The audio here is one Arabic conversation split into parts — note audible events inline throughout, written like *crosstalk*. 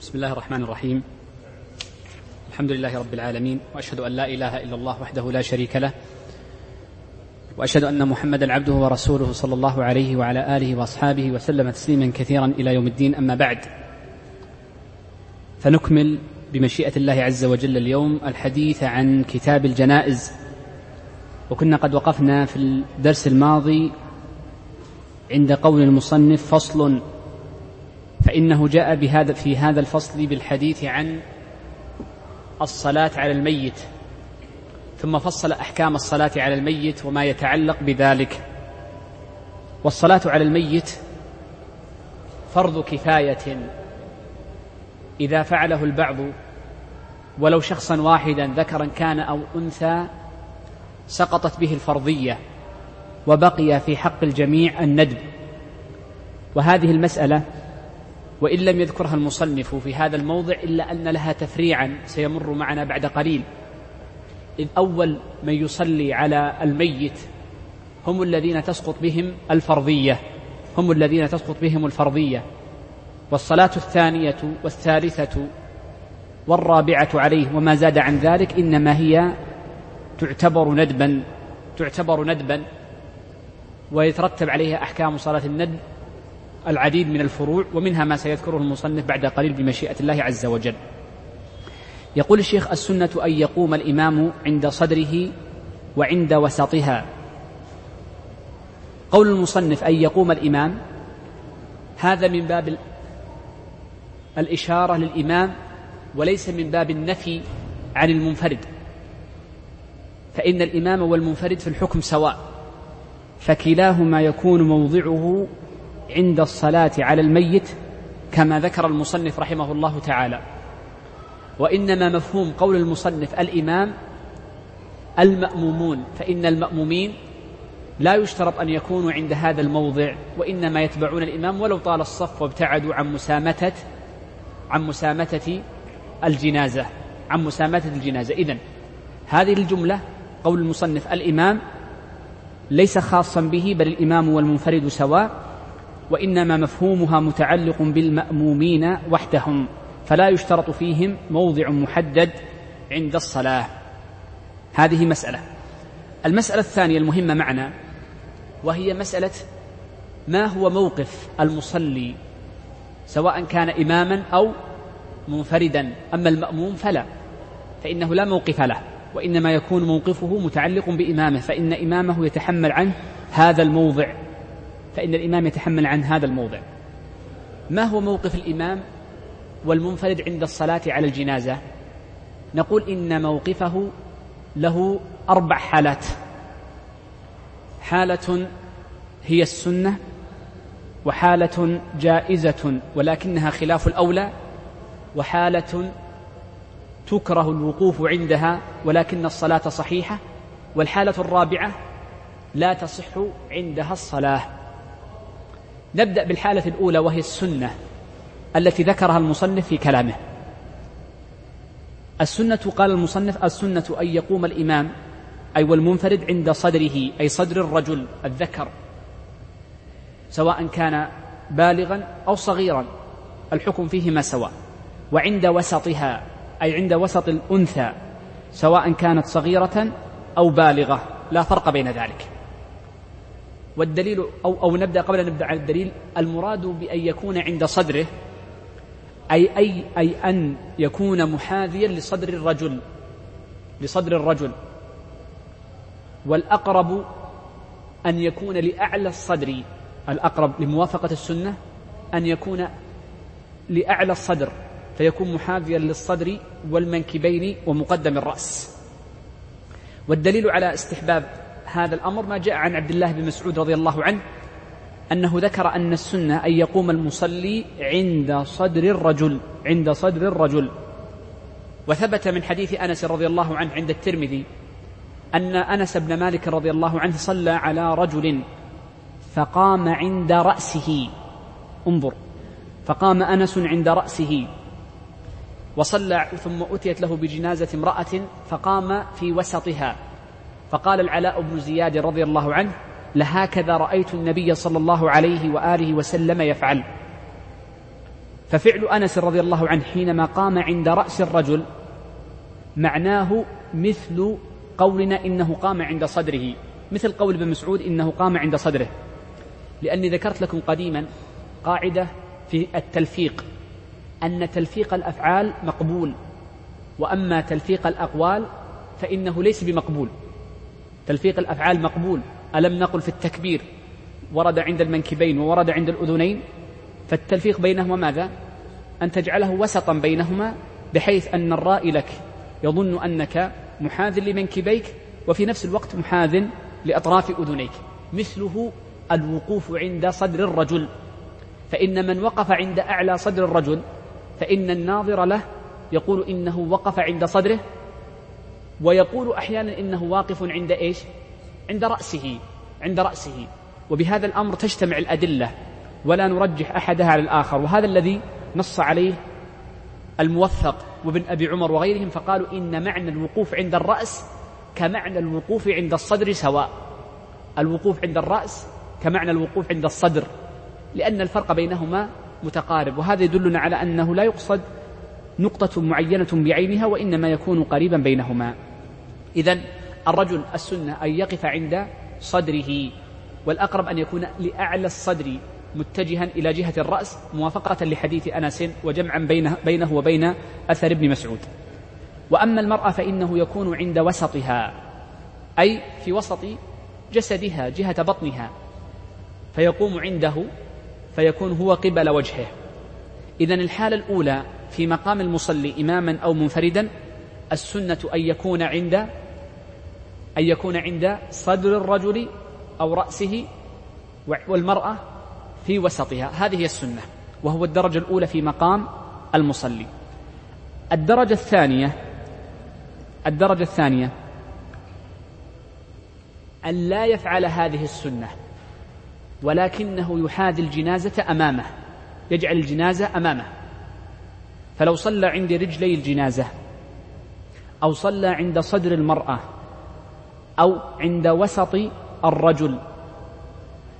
بسم الله الرحمن الرحيم. الحمد لله رب العالمين وأشهد أن لا إله إلا الله وحده لا شريك له وأشهد أن محمدا عبده ورسوله صلى الله عليه وعلى آله وأصحابه وسلم تسليما كثيرا إلى يوم الدين. أما بعد فنكمل بمشيئة الله عز وجل اليوم الحديث عن كتاب الجنائز. وكنا قد وقفنا في الدرس الماضي عند قول المصنف فصل فإنه جاء بهذا في هذا الفصل بالحديث عن الصلاة على الميت ثم فصل أحكام الصلاة على الميت وما يتعلق بذلك. والصلاة على الميت فرض كفاية. إذا فعله البعض ولو شخصا واحدا ذكرا كان أو أنثى سقطت به الفرضية وبقي في حق الجميع الندب. وهذه المسألة وإن لم يذكرها المصنف في هذا الموضع إلا أن لها تفريعا سيمر معنا بعد قليل. إذ أول من يصلي على الميت هم الذين تسقط بهم الفرضية. هم الذين تسقط بهم الفرضية. والصلاة الثانية والثالثة والرابعة عليه وما زاد عن ذلك إنما هي تعتبر ندبا تعتبر ندبا ويترتب عليها أحكام صلاة الندب العديد من الفروع ومنها ما سيذكره المصنف بعد قليل بمشيئة الله عز وجل. يقول الشيخ السنة أن يقوم الإمام عند صدره وعند وسطها. قول المصنف أن يقوم الإمام هذا من باب الإشارة للإمام وليس من باب النفي عن المنفرد. فإن الإمام والمنفرد في الحكم سواء فكلاهما يكون موضعه عند الصلاة على الميت كما ذكر المصنف رحمه الله تعالى. وإنما مفهوم قول المصنف الإمام المأمومون فإن المأمومين لا يشترط أن يكونوا عند هذا الموضع وإنما يتبعون الإمام ولو طال الصف وابتعدوا عن مسامتة عن مسامتة الجنازة عن مسامتة الجنازة. إذن هذه الجملة قول المصنف الإمام ليس خاصا به بل الإمام والمنفرد سواء. وإنما مفهومها متعلق بالمأمومين وحدهم فلا يشترط فيهم موضع محدد عند الصلاة. هذه مسألة. المسألة الثانية المهمة معنا وهي مسألة ما هو موقف المصلي سواء كان إماما أو منفردا. أما المأموم فلا فإنه لا موقف له وإنما يكون موقفه متعلق بإمامه فإن إمامه يتحمل عنه هذا الموضع. فإن الإمام يتحمل عن هذا الموضع. ما هو موقف الإمام والمنفرد عند الصلاة على الجنازة؟ نقول إن موقفه له أربع حالات. حالة هي السنة وحالة جائزة ولكنها خلاف الأولى وحالة تكره الوقوف عندها ولكن الصلاة صحيحة والحالة الرابعة لا تصح عندها الصلاة. نبدأ بالحالة الأولى وهي السنة التي ذكرها المصنف في كلامه. السنة قال المصنف السنة أن يقوم الإمام أي والمنفرد عند صدره أي صدر الرجل الذكر سواء كان بالغا أو صغيرا الحكم فيهما سواء وعند وسطها أي عند وسط الأنثى سواء كانت صغيرة أو بالغة لا فرق بين ذلك. والدليل أو, أو نبدأ قبل أن نبدأ على الدليل المراد بأن يكون عند صدره أي, أي, أي أن يكون محاذيا لصدر الرجل لصدر الرجل. والأقرب أن يكون لأعلى الصدر الأقرب لموافقة السنة أن يكون لأعلى الصدر فيكون محاذيا للصدر والمنكبين ومقدم الرأس. والدليل على استحباب هذا الأمر ما جاء عن عبد الله بن مسعود رضي الله عنه أنه ذكر أن السنة أن يقوم المصلي عند صدر الرجل عند صدر الرجل. وثبت من حديث أنس رضي الله عنه عند الترمذي أن أنس بن مالك رضي الله عنه صلى على رجل فقام عند رأسه. انظر فقام أنس عند رأسه. وصلى ثم أتيت له بجنازة امرأة فقام في وسطها. فقال العلاء بن زياد رضي الله عنه لهكذا رأيت النبي صلى الله عليه وآله وسلم يفعل. ففعل أنس رضي الله عنه حينما قام عند رأس الرجل معناه مثل قولنا إنه قام عند صدره. مثل قول ابن مسعود إنه قام عند صدره. لأني ذكرت لكم قديما قاعدة في التلفيق أن تلفيق الأفعال مقبول وأما تلفيق الأقوال فإنه ليس بمقبول. تلفيق الأفعال مقبول. ألم نقل في التكبير؟ ورد عند المنكبين وورد عند الأذنين. فالتلفيق بينهما ماذا؟ أن تجعله وسطا بينهما بحيث أن الرائي لك يظن أنك محاذ لمنكبيك وفي نفس الوقت محاذ لأطراف أذنيك. مثله الوقوف عند صدر الرجل. فإن من وقف عند أعلى صدر الرجل فإن الناظر له يقول إنه وقف عند صدره ويقول أحيانا إنه واقف عند إيش؟ عند رأسه عند رأسه. وبهذا الأمر تجتمع الأدلة ولا نرجح أحدها على الآخر. وهذا الذي نص عليه الموثق وابن أبي عمر وغيرهم فقالوا إن معنى الوقوف عند الرأس كمعنى الوقوف عند الصدر سواء. الوقوف عند الرأس كمعنى الوقوف عند الصدر لأن الفرق بينهما متقارب. وهذا يدلنا على أنه لا يقصد نقطة معينة بعينها وإنما يكون قريبا بينهما. إذا الرجل السنة أن يقف عند صدره والأقرب أن يكون لأعلى الصدر متجها إلى جهة الرأس موافقة لحديث أنس وجمعا بينه, بينه وبين أثر ابن مسعود. وأما المرأة فإنه يكون عند وسطها أي في وسط جسدها جهة بطنها فيقوم عنده فيكون هو قبل وجهه. إذا الحالة الأولى في مقام المصلي إماما أو منفردا السنة أن يكون عند أن يكون عند صدر الرجل أو رأسه والمرأة في وسطها. هذه هي السنة وهو الدرجة الأولى في مقام المصلي. الدرجة الثانية الدرجة الثانية أن لا يفعل هذه السنة ولكنه يحاذي الجنازة أمامه يجعل الجنازة أمامه. فلو صلى عند رجلي الجنازة أو صلى عند صدر المرأة أو عند وسط الرجل.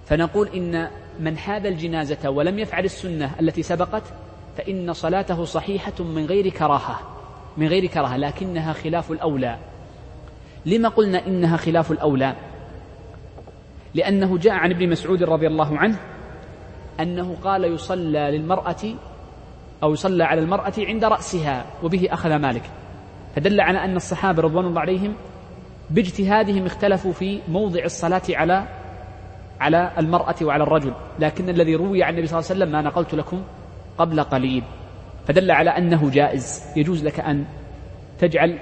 فنقول إن من حاذ الجنازة ولم يفعل السنة التي سبقت فإن صلاته صحيحة من غير كراهة من غير كراهة لكنها خلاف الأولى. لما قلنا إنها خلاف الأولى؟ لأنه جاء عن ابن مسعود رضي الله عنه أنه قال يصلى للمرأة أو يصلى على المرأة عند رأسها وبه أخذ مالك. فدل على أن الصحابة رضوان الله عليهم باجتهادهم اختلفوا في موضع الصلاة على على المرأة وعلى الرجل. لكن الذي روي عن النبي صلى الله عليه وسلم ما نقلت لكم قبل قليل. فدل على أنه جائز. يجوز لك أن تجعل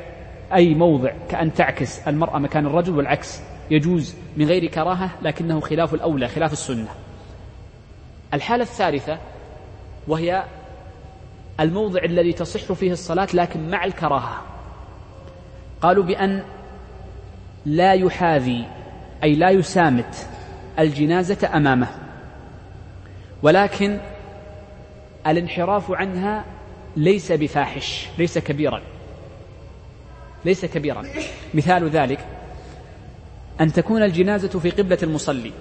أي موضع كأن تعكس المرأة مكان الرجل والعكس. يجوز من غير كراهة لكنه خلاف الأولى خلاف السنة. الحالة الثالثة وهي الموضع الذي تصح فيه الصلاة لكن مع الكراهة. قالوا بأن لا يحاذي أي لا يسامت الجنازة أمامه. ولكن الانحراف عنها ليس بفاحش ليس كبيرا. ليس كبيرا. مثال ذلك أن تكون الجنازة في قبلة المصلي.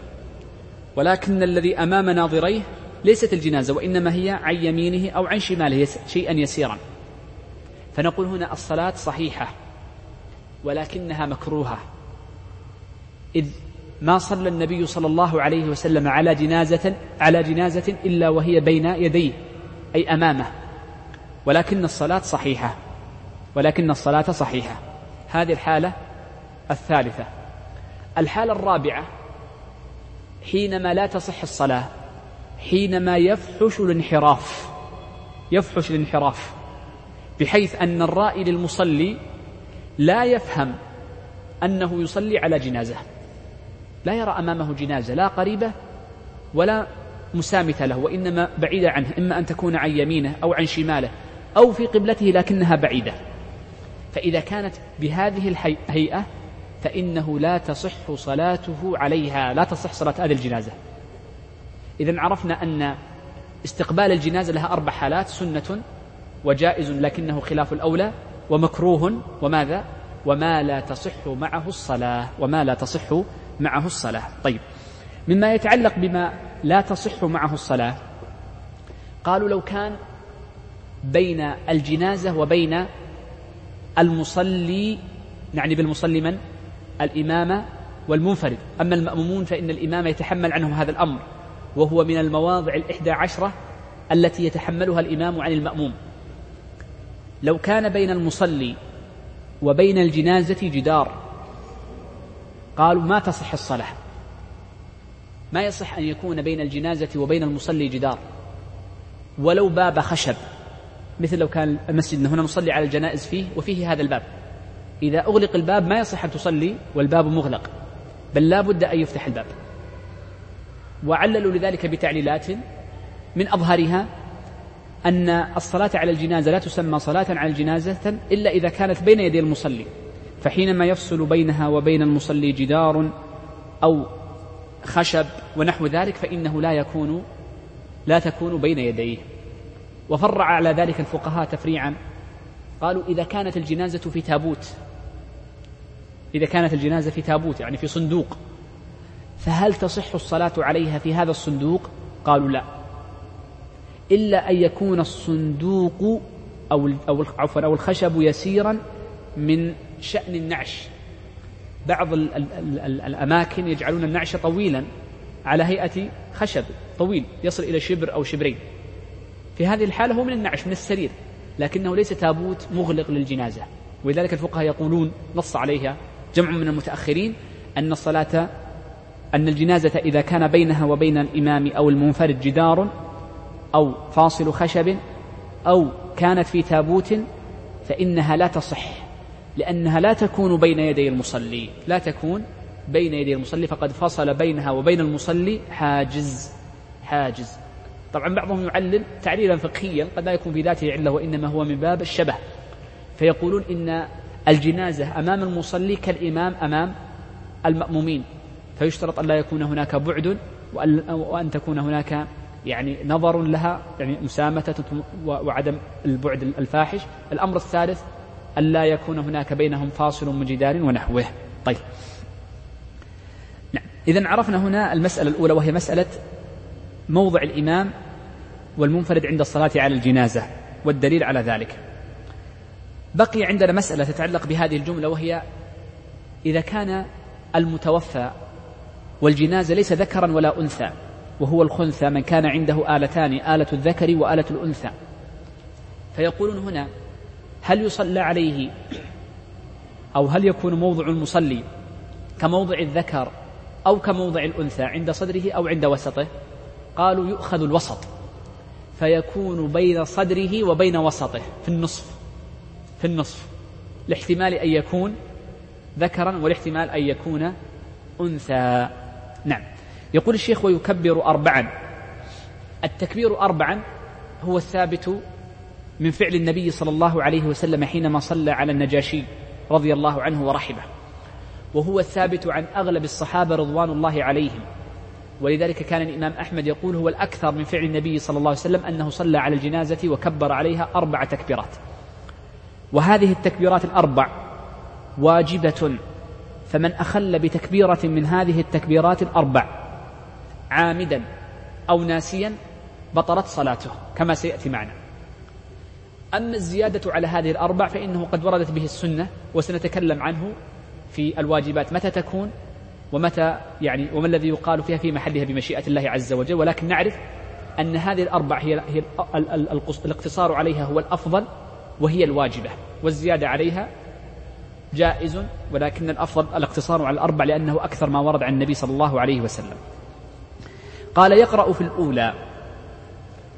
ولكن الذي أمام ناظريه ليست الجنازة وإنما هي عن يمينه أو عن شماله شيئا يسيرا. فنقول هنا الصلاة صحيحة. ولكنها مكروهة. إذ ما صلى النبي صلى الله عليه وسلم على جنازة على جنازة إلا وهي بين يديه أي أمامه. ولكن الصلاة صحيحة. ولكن الصلاة صحيحة. هذه الحالة الثالثة. الحالة الرابعة حينما لا تصح الصلاة حينما يفحش الانحراف. يفحش الانحراف. بحيث أن الرائي للمصلي لا يفهم أنه يصلي على جنازة. لا يرى أمامه جنازة لا قريبة ولا مسامثة له وإنما بعيدة عنه إما أن تكون عن يمينه أو عن شماله أو في قبلته لكنها بعيدة. فإذا كانت بهذه الهيئة فإنه لا تصح صلاته عليها لا تصح صلاة هذه الجنازة. إذا عرفنا أن استقبال الجنازة لها أربع حالات سنة وجائز لكنه خلاف الأولى. ومكروه وماذا؟ وما لا تصح معه الصلاة وما لا تصح معه الصلاة. طيب مما يتعلق بما لا تصح معه الصلاة قالوا لو كان بين الجنازة وبين المصلي يعني بالمصلي من؟ الإمامة والمنفرد. أما المأمومون فإن الإمام يتحمل عنهم هذا الأمر وهو من المواضع الإحدى عشرة التي يتحملها الإمام عن المأموم. لو كان بين المصلي وبين الجنازة جدار. قالوا ما تصح الصلاة. ما يصح أن يكون بين الجنازة وبين المصلي جدار. ولو باب خشب. مثل لو كان المسجد هنا نصلي على الجنائز فيه وفيه هذا الباب. إذا أغلق الباب ما يصح أن تصلي والباب مغلق. بل لا بد أن يفتح الباب. وعللوا لذلك بتعليلات من أظهرها أن الصلاة على الجنازة لا تسمى صلاة على الجنازة إلا إذا كانت بين يدي المصلي فحينما يفصل بينها وبين المصلي جدار أو خشب ونحو ذلك فإنه لا يكون لا تكون بين يديه. وفرع على ذلك الفقهاء تفريعا قالوا إذا كانت الجنازة في تابوت إذا كانت الجنازة في تابوت يعني في صندوق فهل تصح الصلاة عليها في هذا الصندوق؟ قالوا لا. إلا أن يكون الصندوق أو أو عفوا أو الخشب يسيرا من شأن النعش. بعض ال ال ال الأماكن يجعلون النعش طويلا على هيئة خشب طويل يصل إلى شبر أو شبرين. في هذه الحالة هو من النعش من السرير لكنه ليس تابوت مغلق للجنازة. ولذلك الفقهاء يقولون نص عليها جمع من المتأخرين أن الصلاة أن الجنازة إذا كان بينها وبين الإمام أو المنفرد جدار أو فاصل خشب أو كانت في تابوت فإنها لا تصح لأنها لا تكون بين يدي المصلي لا تكون بين يدي المصلي فقد فصل بينها وبين المصلي حاجز حاجز. طبعا بعضهم يعلل تعليلا فقهيا قد لا يكون في ذاته علة وإنما هو من باب الشبه. فيقولون إن الجنازة أمام المصلي كالإمام أمام المأمومين فيشترط أن لا يكون هناك بعد وأن تكون هناك يعني نظر لها يعني مسامة وعدم البعد الفاحش. الأمر الثالث أن لا يكون هناك بينهم فاصل من جدار ونحوه. طيب. نعم. إذا عرفنا هنا المسألة الأولى وهي مسألة موضع الإمام والمنفرد عند الصلاة على الجنازة والدليل على ذلك. بقي عندنا مسألة تتعلق بهذه الجملة وهي إذا كان المتوفى والجنازة ليس ذكرا ولا أنثى وهو الخنثى من كان عنده آلتان آلة الذكر وآلة الأنثى. فيقولون هنا هل يصلى عليه؟ أو هل يكون موضع المصلي كموضع الذكر أو كموضع الأنثى عند صدره أو عند وسطه؟ قالوا يؤخذ الوسط. فيكون بين صدره وبين وسطه في النصف في النصف. لاحتمال أن يكون ذكرا والاحتمال أن يكون أنثى. نعم. يقول الشيخ ويكبر أربعا. التكبير أربعا هو الثابت من فعل النبي صلى الله عليه وسلم حينما صلى على النجاشي رضي الله عنه ورحمه. وهو الثابت عن أغلب الصحابة رضوان الله عليهم. ولذلك كان الإمام أحمد يقول هو الأكثر من فعل النبي صلى الله عليه وسلم أنه صلى على الجنازة وكبر عليها أربع تكبيرات. وهذه التكبيرات الأربع واجبة. فمن أخل بتكبيرة من هذه التكبيرات الأربع عامدا أو ناسيا بطلت صلاته كما سيأتي معنا. أما الزيادة على هذه الأربع فإنه قد وردت به السنة وسنتكلم عنه في الواجبات متى تكون ومتى يعني وما الذي يقال فيها في محلها بمشيئة الله عز وجل. ولكن نعرف أن هذه الأربع هي, هي الاقتصار عليها هو الأفضل وهي الواجبة والزيادة عليها جائز ولكن الأفضل الاقتصار على الأربع لأنه أكثر ما ورد عن النبي صلى الله عليه وسلم. قال يقرأ في الأولى.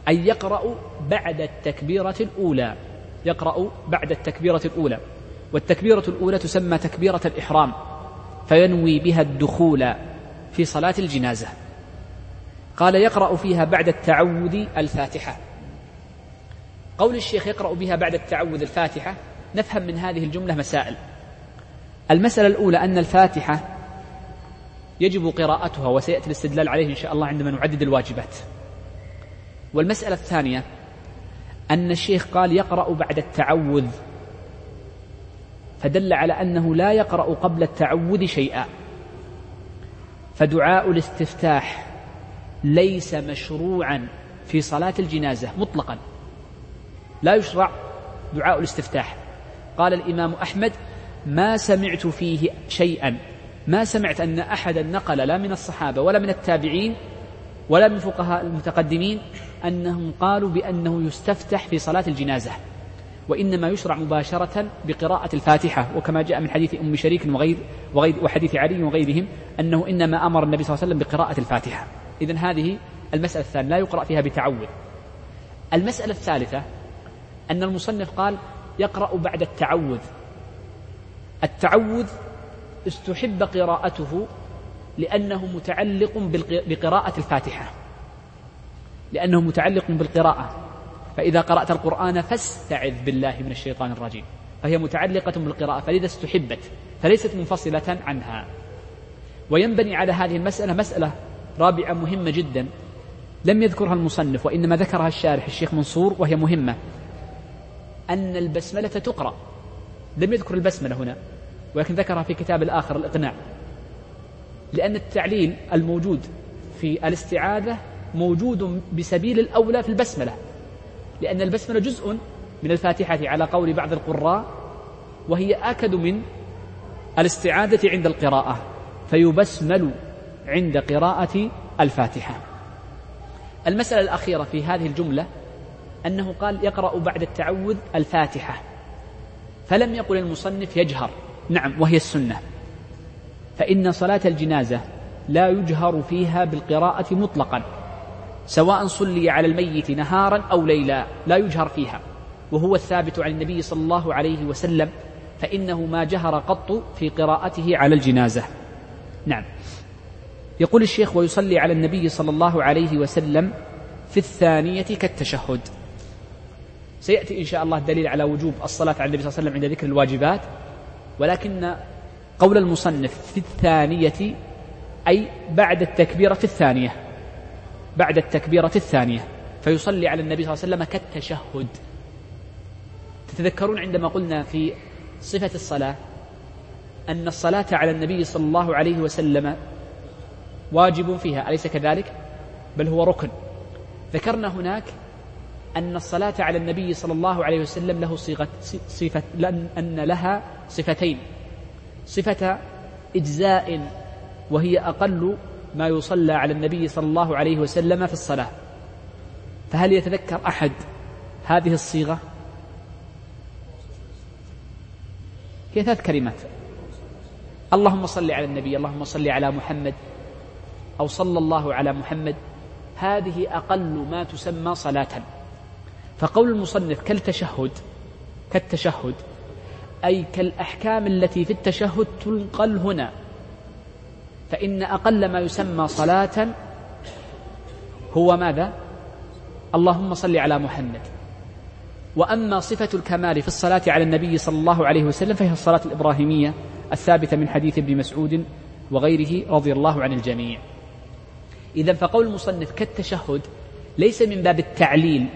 أي يقرأ بعد التكبيرة الأولى. يقرأ بعد التكبيرة الأولى. والتكبيرة الأولى تسمى تكبيرة الإحرام. فينوي بها الدخول في صلاة الجنازة. قال يقرأ فيها بعد التعوذ الفاتحة. قول الشيخ يقرأ بها بعد التعوذ الفاتحة. نفهم من هذه الجملة مسائل. المسألة الأولى أن الفاتحة يجب قراءتها وسيأتي الاستدلال عليه إن شاء الله عندما نعدد الواجبات. والمسألة الثانية أن الشيخ قال يقرأ بعد التعوذ فدل على أنه لا يقرأ قبل التعوذ شيئا. فدعاء لا يشرع دعاء الاستفتاح. قال الإمام أحمد ما سمعت فيه شيئا ما سمعت أن أحدا نقل لا من الصحابة ولا من التابعين ولا من فقهاء المتقدمين أنهم قالوا بأنه يستفتح في صلاة الجنازة وإنما يشرع مباشرة بقراءة الفاتحة وكما جاء من حديث أم شريك وغير, وغير وحديث علي وغيرهم أنه إنما أمر النبي صلى الله عليه وسلم بقراءة الفاتحة. إذن هذه المسألة الثانية لا يقرأ فيها بتعوذ. المسألة الثالثة أن المصنف قال يقرأ بعد التعوذ. التعوذ استحب قراءته لأنه متعلق بقراءة الفاتحة. لأنه متعلق بالقراءة. فإذا قرأت القرآن فاستعذ بالله من الشيطان الرجيم. فهي متعلقة بالقراءة فلذا استحبت فليست منفصلة عنها. وينبني على هذه المسألة مسألة رابعة مهمة جدا. لم يذكرها المصنف وإنما ذكرها الشارح الشيخ منصور وهي مهمة. أن البسملة تقرأ. لم يذكر البسملة هنا. ولكن ذكرها في كتاب الآخر الإقناع. لأن التعليل الموجود في الاستعاذة موجود بسبيل الأولى في البسملة. لأن البسملة جزء من الفاتحة على قول بعض القراء وهي آكد من الاستعاذة عند القراءة فيبسمل عند قراءة الفاتحة. المسألة الأخيرة في هذه الجملة أنه قال يقرأ بعد التعوذ الفاتحة فلم يقل المصنف يجهر. نعم وهي السنة. فإن صلاة الجنازة لا يجهر فيها بالقراءة مطلقا سواء صلي على الميت نهارا أو ليلا لا يجهر فيها. وهو الثابت عن النبي صلى الله عليه وسلم فإنه ما جهر قط في قراءته على الجنازة. نعم. يقول الشيخ ويصلي على النبي صلى الله عليه وسلم في الثانية كالتشهد. سيأتي إن شاء الله دليل على وجوب الصلاة على النبي صلى الله عليه وسلم عند ذكر الواجبات. ولكن قول المصنف في الثانية أي بعد التكبيرة الثانية بعد التكبيرة الثانية فيصلي على النبي صلى الله عليه وسلم كالتشهد تتذكرون عندما قلنا في صفة الصلاة أن الصلاة على النبي صلى الله عليه وسلم واجب فيها أليس كذلك؟ بل هو ركن ذكرنا هناك أن الصلاة على النبي صلى الله عليه وسلم له صيغة صفة أن لها صفتين. صفة إجزاء وهي أقل ما يصلى على النبي صلى الله عليه وسلم في الصلاة. فهل يتذكر أحد هذه الصيغة؟ هي ثلاث كلمات. اللهم صل على النبي اللهم صل على محمد أو صلى الله على محمد. هذه أقل ما تسمى صلاة. فقول المصنف كالتشهد كالتشهد أي كالأحكام التي في التشهد تنقل هنا. فإن أقل ما يسمى صلاة هو ماذا؟ اللهم صل على محمد. وأما صفة الكمال في الصلاة على النبي صلى الله عليه وسلم فهي الصلاة الإبراهيمية الثابتة من حديث ابن مسعود وغيره رضي الله عن الجميع. إذا فقول المصنف كالتشهد ليس من باب التعليل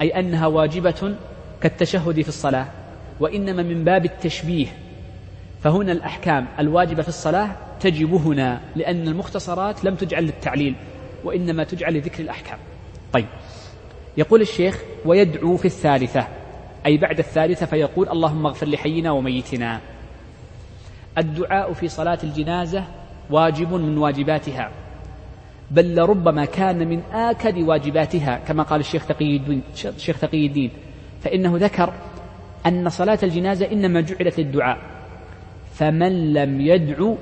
أي أنها واجبة كالتشهد في الصلاة. وإنما من باب التشبيه. فهنا الأحكام الواجبة في الصلاة تجب هنا لأن المختصرات لم تجعل للتعليل وإنما تجعل لذكر الأحكام. طيب. يقول الشيخ ويدعو في الثالثة. أي بعد الثالثة فيقول اللهم اغفر لحينا وميتنا. الدعاء في صلاة الجنازة واجب من واجباتها. بل لربما كان من آكد واجباتها كما قال الشيخ تقي الدين, الشيخ تقي الدين. فإنه ذكر أن صلاة الجنازة إنما جعلت للدعاء. فمن لم يدعو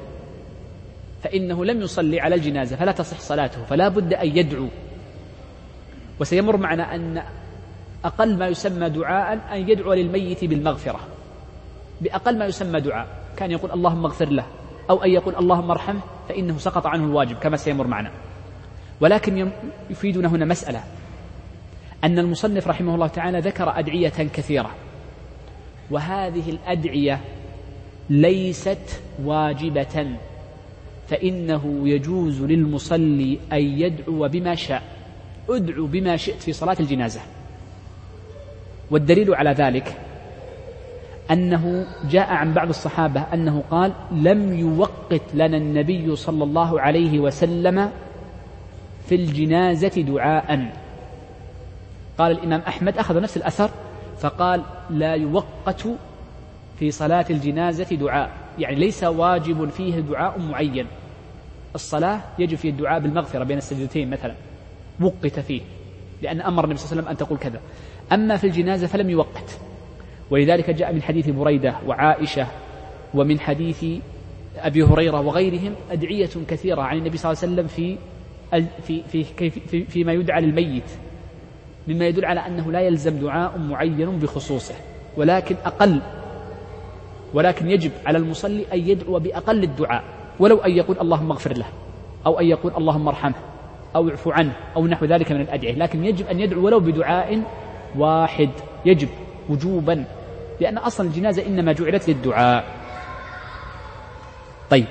فإنه لم يصلي على الجنازة فلا تصح صلاته فلا بد أن يدعو. وسيمر معنا أن أقل ما يسمى دعاء أن يدعو للميت بالمغفرة. بأقل ما يسمى دعاء كان يقول اللهم اغفر له أو أن يقول اللهم ارحمه فإنه سقط عنه الواجب كما سيمر معنا. ولكن يفيدنا هنا مسألة. أن المصنف رحمه الله تعالى ذكر أدعية كثيرة. وهذه الأدعية ليست واجبة فإنه يجوز للمصلي أن يدعو بما شاء. ادعو بما شئت في صلاة الجنازة. والدليل على ذلك أنه جاء عن بعض الصحابة أنه قال لم يوقت لنا النبي صلى الله عليه وسلم في الجنازة دعاء. قال الإمام أحمد أخذ نفس الأثر؟ فقال لا يوقت في صلاة الجنازة دعاء. يعني ليس واجب فيه دعاء معين. الصلاة يجب فيه الدعاء بالمغفرة بين السجدتين مثلا. وقت فيه. لأن أمر النبي صلى الله عليه وسلم أن تقول كذا. أما في الجنازة فلم يوقت. ولذلك جاء من حديث بريدة وعائشة ومن حديث أبي هريرة وغيرهم أدعية كثيرة عن النبي صلى الله عليه وسلم في في في في فيما يدعى للميت. مما يدل على أنه لا يلزم دعاء معين بخصوصه ولكن أقل ولكن يجب على المصلي أن يدعو بأقل الدعاء ولو أن يقول اللهم اغفر له أو أن يقول اللهم ارحمه أو اعفو عنه أو نحو ذلك من الأدعية لكن يجب أن يدعو ولو بدعاء واحد. يجب وجوبا لأن أصلا الجنازة إنما جعلت للدعاء. طيب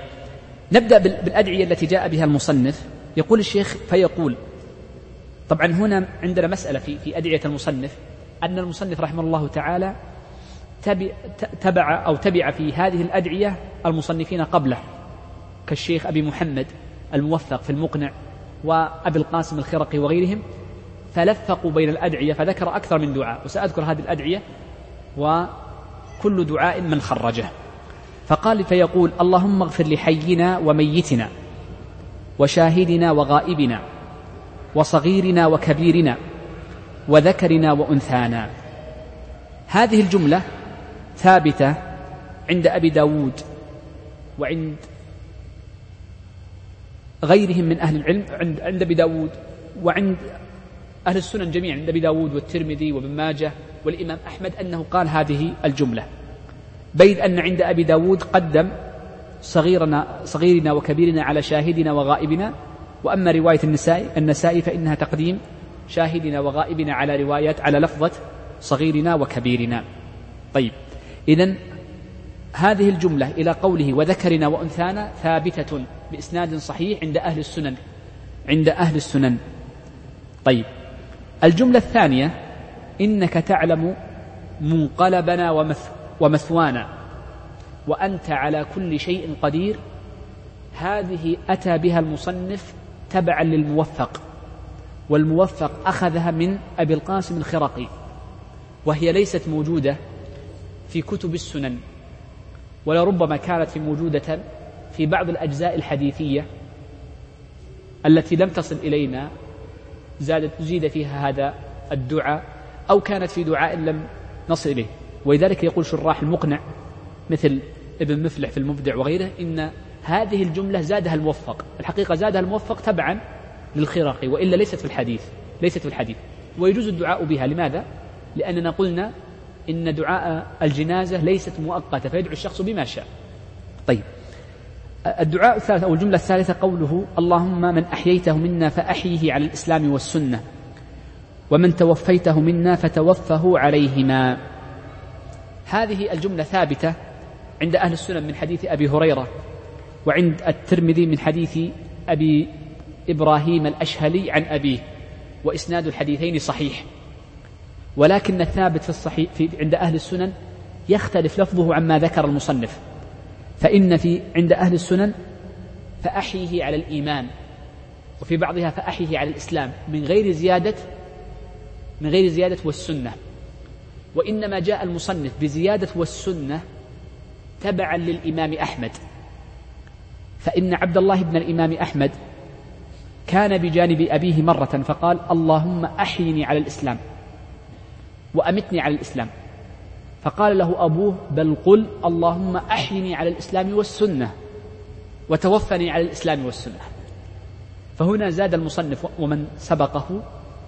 نبدأ بالأدعية التي جاء بها المصنف. يقول الشيخ فيقول طبعا هنا عندنا مسألة في في أدعية المصنف أن المصنف رحمه الله تعالى تبع أو تبع في هذه الأدعية المصنفين قبله كالشيخ أبي محمد الموفق في المقنع وأبي القاسم الخرقي وغيرهم فلفقوا بين الأدعية فذكر أكثر من دعاء وسأذكر هذه الأدعية وكل دعاء من خرجه. فقال فيقول اللهم اغفر لحينا وميتنا وشاهدنا وغائبنا وصغيرنا وكبيرنا وذكرنا وأنثانا. هذه الجملة ثابتة عند أبي داود وعند غيرهم من أهل العلم عند عند أبي داود وعند أهل السنن جميعا عند أبي داود والترمذي وابن ماجه والإمام أحمد أنه قال هذه الجملة. بيد أن عند أبي داود قدم صغيرنا صغيرنا وكبيرنا على شاهدنا وغائبنا وأما رواية النسائي النسائي فإنها تقديم شاهدنا وغائبنا على روايات على لفظة صغيرنا وكبيرنا. طيب. إذا هذه الجملة إلى قوله وذكرنا وأنثانا ثابتة بإسناد صحيح عند أهل السنن. عند أهل السنن. طيب. الجملة الثانية إنك تعلم منقلبنا ومث ومثوانا وأنت على كل شيء قدير. هذه أتى بها المصنف تبعا للموفق. والموفق أخذها من أبي القاسم الخرقي وهي ليست موجودة في كتب السنن ولربما كانت موجودة في بعض الأجزاء الحديثية التي لم تصل إلينا زادت زيد فيها هذا الدعاء أو كانت في دعاء لم نصل إليه. ولذلك يقول شراح المقنع مثل ابن مفلح في المبدع وغيره إن هذه الجملة زادها الموفق. الحقيقة زادها الموفق تبعا للخرقي وإلا ليست في الحديث ليست في الحديث. ويجوز الدعاء بها. لماذا؟ لأننا قلنا إن دعاء الجنازة ليست مؤقتة فيدعو الشخص بما شاء. طيب. الدعاء الثالث أو الجملة الثالثة قوله اللهم من أحييته منا فأحيه على الإسلام والسنة ومن توفيته منا فتوفه عليهما. هذه الجملة ثابتة عند أهل السنن من حديث أبي هريرة. وعند الترمذي من حديث أبي إبراهيم الأشهلي عن أبيه وإسناد الحديثين صحيح. ولكن الثابت في الصحيح في عند أهل السنن يختلف لفظه عما ذكر المصنف. فإن في عند أهل السنن فأحيه على الإيمان وفي بعضها فأحيه على الإسلام من غير زيادة من غير زيادة والسنة. وإنما جاء المصنف بزيادة والسنة تبعا للإمام أحمد. فإن عبد الله بن الإمام أحمد كان بجانب أبيه مرة فقال اللهم أحيني على الإسلام وأمتني على الإسلام. فقال له أبوه بل قل اللهم أحيني على الإسلام والسنة وتوفني على الإسلام والسنة. فهنا زاد المصنف ومن سبقه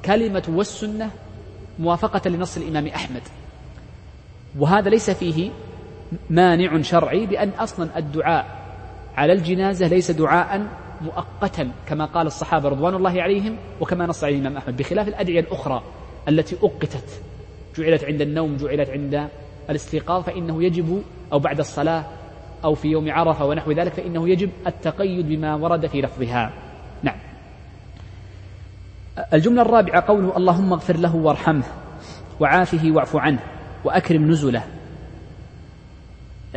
كلمة والسنة موافقة لنص الإمام أحمد. وهذا ليس فيه مانع شرعي بأن أصلا الدعاء على الجنازة ليس دعاء مؤقتا كما قال الصحابة رضوان الله عليهم وكما نص عليه الإمام أحمد بخلاف الأدعية الأخرى التي أقتت جعلت عند النوم جعلت عند الاستيقاظ فإنه يجب أو بعد الصلاة أو في يوم عرفة ونحو ذلك فإنه يجب التقيد بما ورد في لفظها. نعم. الجملة الرابعة قوله اللهم اغفر له وارحمه وعافه واعف عنه وأكرم نزله.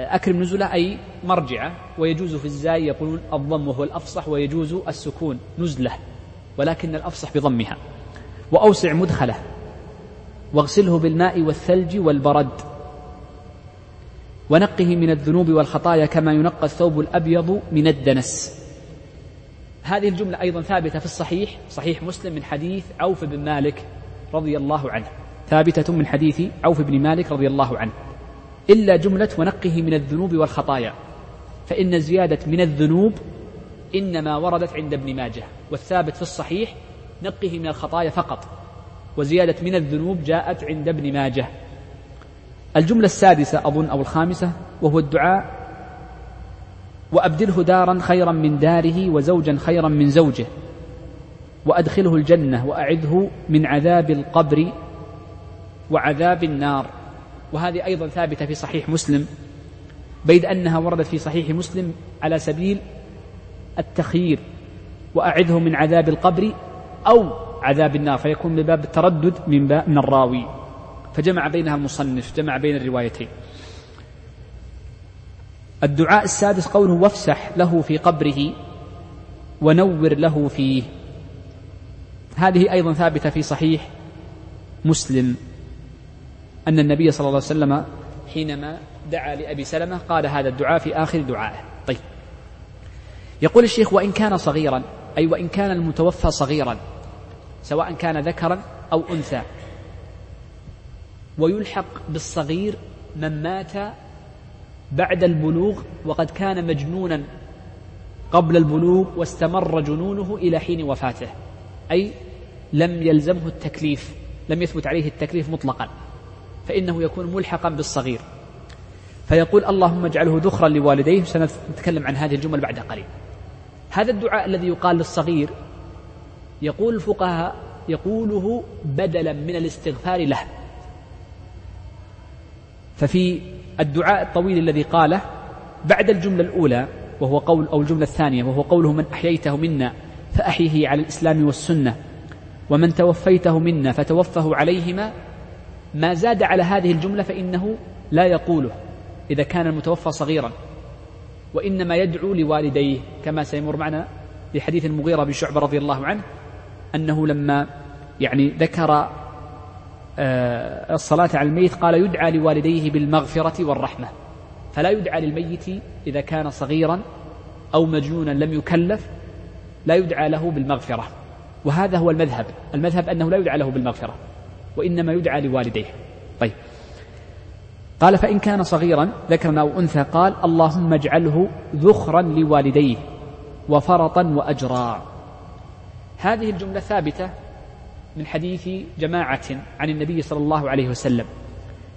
أكرم نزله أي مرجعة ويجوز في الزاي يقولون الضم وهو الأفصح ويجوز السكون نزلة ولكن الأفصح بضمها. وأوسع مدخله واغسله بالماء والثلج والبرد. ونقه من الذنوب والخطايا كما ينقى الثوب الأبيض من الدنس. هذه الجملة أيضا ثابتة في الصحيح صحيح مسلم من حديث عوف بن مالك رضي الله عنه. ثابتة من حديث عوف بن مالك رضي الله عنه. إلا جملة ونقه من الذنوب والخطايا. فإن زيادة من الذنوب إنما وردت عند ابن ماجه والثابت في الصحيح نقه من الخطايا فقط وزيادة من الذنوب جاءت عند ابن ماجه. الجملة السادسة أظن أو الخامسة وهو الدعاء وأبدله دارا خيرا من داره وزوجا خيرا من زوجه وأدخله الجنة وأعذه من عذاب القبر وعذاب النار. وهذه أيضا ثابتة في صحيح مسلم بيد أنها وردت في صحيح مسلم على سبيل التخيير وأعذه من عذاب القبر أو عذاب النار فيكون من باب التردد من, باب من الراوي. فجمع بينها المصنف جمع بين الروايتين. الدعاء السادس قوله وافسح له في قبره ونور له فيه. هذه أيضا ثابتة في صحيح مسلم. أن النبي صلى الله عليه وسلم حينما دعا لأبي سلمة قال هذا الدعاء في آخر دعائه. طيب. يقول الشيخ وإن كان صغيرا أي وإن كان المتوفى صغيرا سواء كان ذكرا أو أنثى ويلحق بالصغير من مات بعد البلوغ وقد كان مجنونا قبل البلوغ واستمر جنونه إلى حين وفاته أي لم يلزمه التكليف لم يثبت عليه التكليف مطلقا. فإنه يكون ملحقا بالصغير. فيقول اللهم اجعله ذخرا لوالديه. سنتكلم عن هذه الجمل بعد قليل. هذا الدعاء الذي يقال للصغير يقول الفقهاء يقوله بدلا من الاستغفار له. ففي الدعاء الطويل الذي قاله بعد الجملة الأولى وهو قول أو الجملة الثانية وهو قوله من أحييته منا فأحيه على الإسلام والسنة ومن توفيته منا فتوفه عليهما ما زاد على هذه الجملة فإنه لا يقوله إذا كان المتوفى صغيرا. وإنما يدعو لوالديه كما سيمر معنا لحديث المغيرة بن شعبة رضي الله عنه أنه لما يعني ذكر آه، الصلاة على الميت قال يدعى لوالديه بالمغفرة والرحمة فلا يدعى للميت إذا كان صغيرا أو مجنونا لم يكلف لا يدعى له بالمغفرة. وهذا هو المذهب. المذهب أنه لا يدعى له بالمغفرة. وإنما يدعى لوالديه. طيب. قال فإن كان صغيرا ذكرنا أو أنثى قال اللهم اجعله ذخرا لوالديه وفرطا وأجرا. هذه الجملة ثابتة من حديث جماعة عن النبي صلى الله عليه وسلم.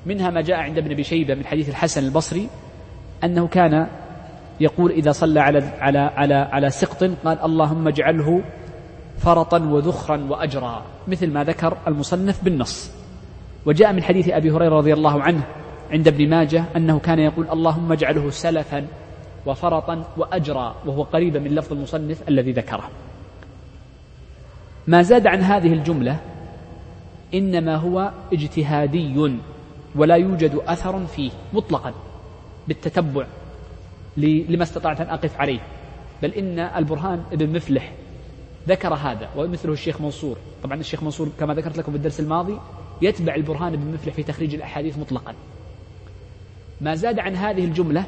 منها ما جاء عند ابن أبي شيبة من حديث الحسن البصري أنه كان يقول إذا صلى على على على على سقط قال اللهم اجعله فرطا وذخرا وأجرا. مثل ما ذكر المصنف بالنص. وجاء من حديث أبي هريرة رضي الله عنه عند ابن ماجه أنه كان يقول اللهم اجعله سلفا وفرطا وأجرا وهو قريب من لفظ المصنف الذي ذكره. ما زاد عن هذه الجملة إنما هو اجتهادي ولا يوجد أثر فيه مطلقا بالتتبع لما استطعت أن أقف عليه. بل إن البرهان ابن مفلح ذكر هذا ومثله الشيخ منصور. طبعا الشيخ منصور كما ذكرت لكم في الدرس الماضي يتبع البرهان ابن مفلح في تخريج الأحاديث مطلقا. ما زاد عن هذه الجملة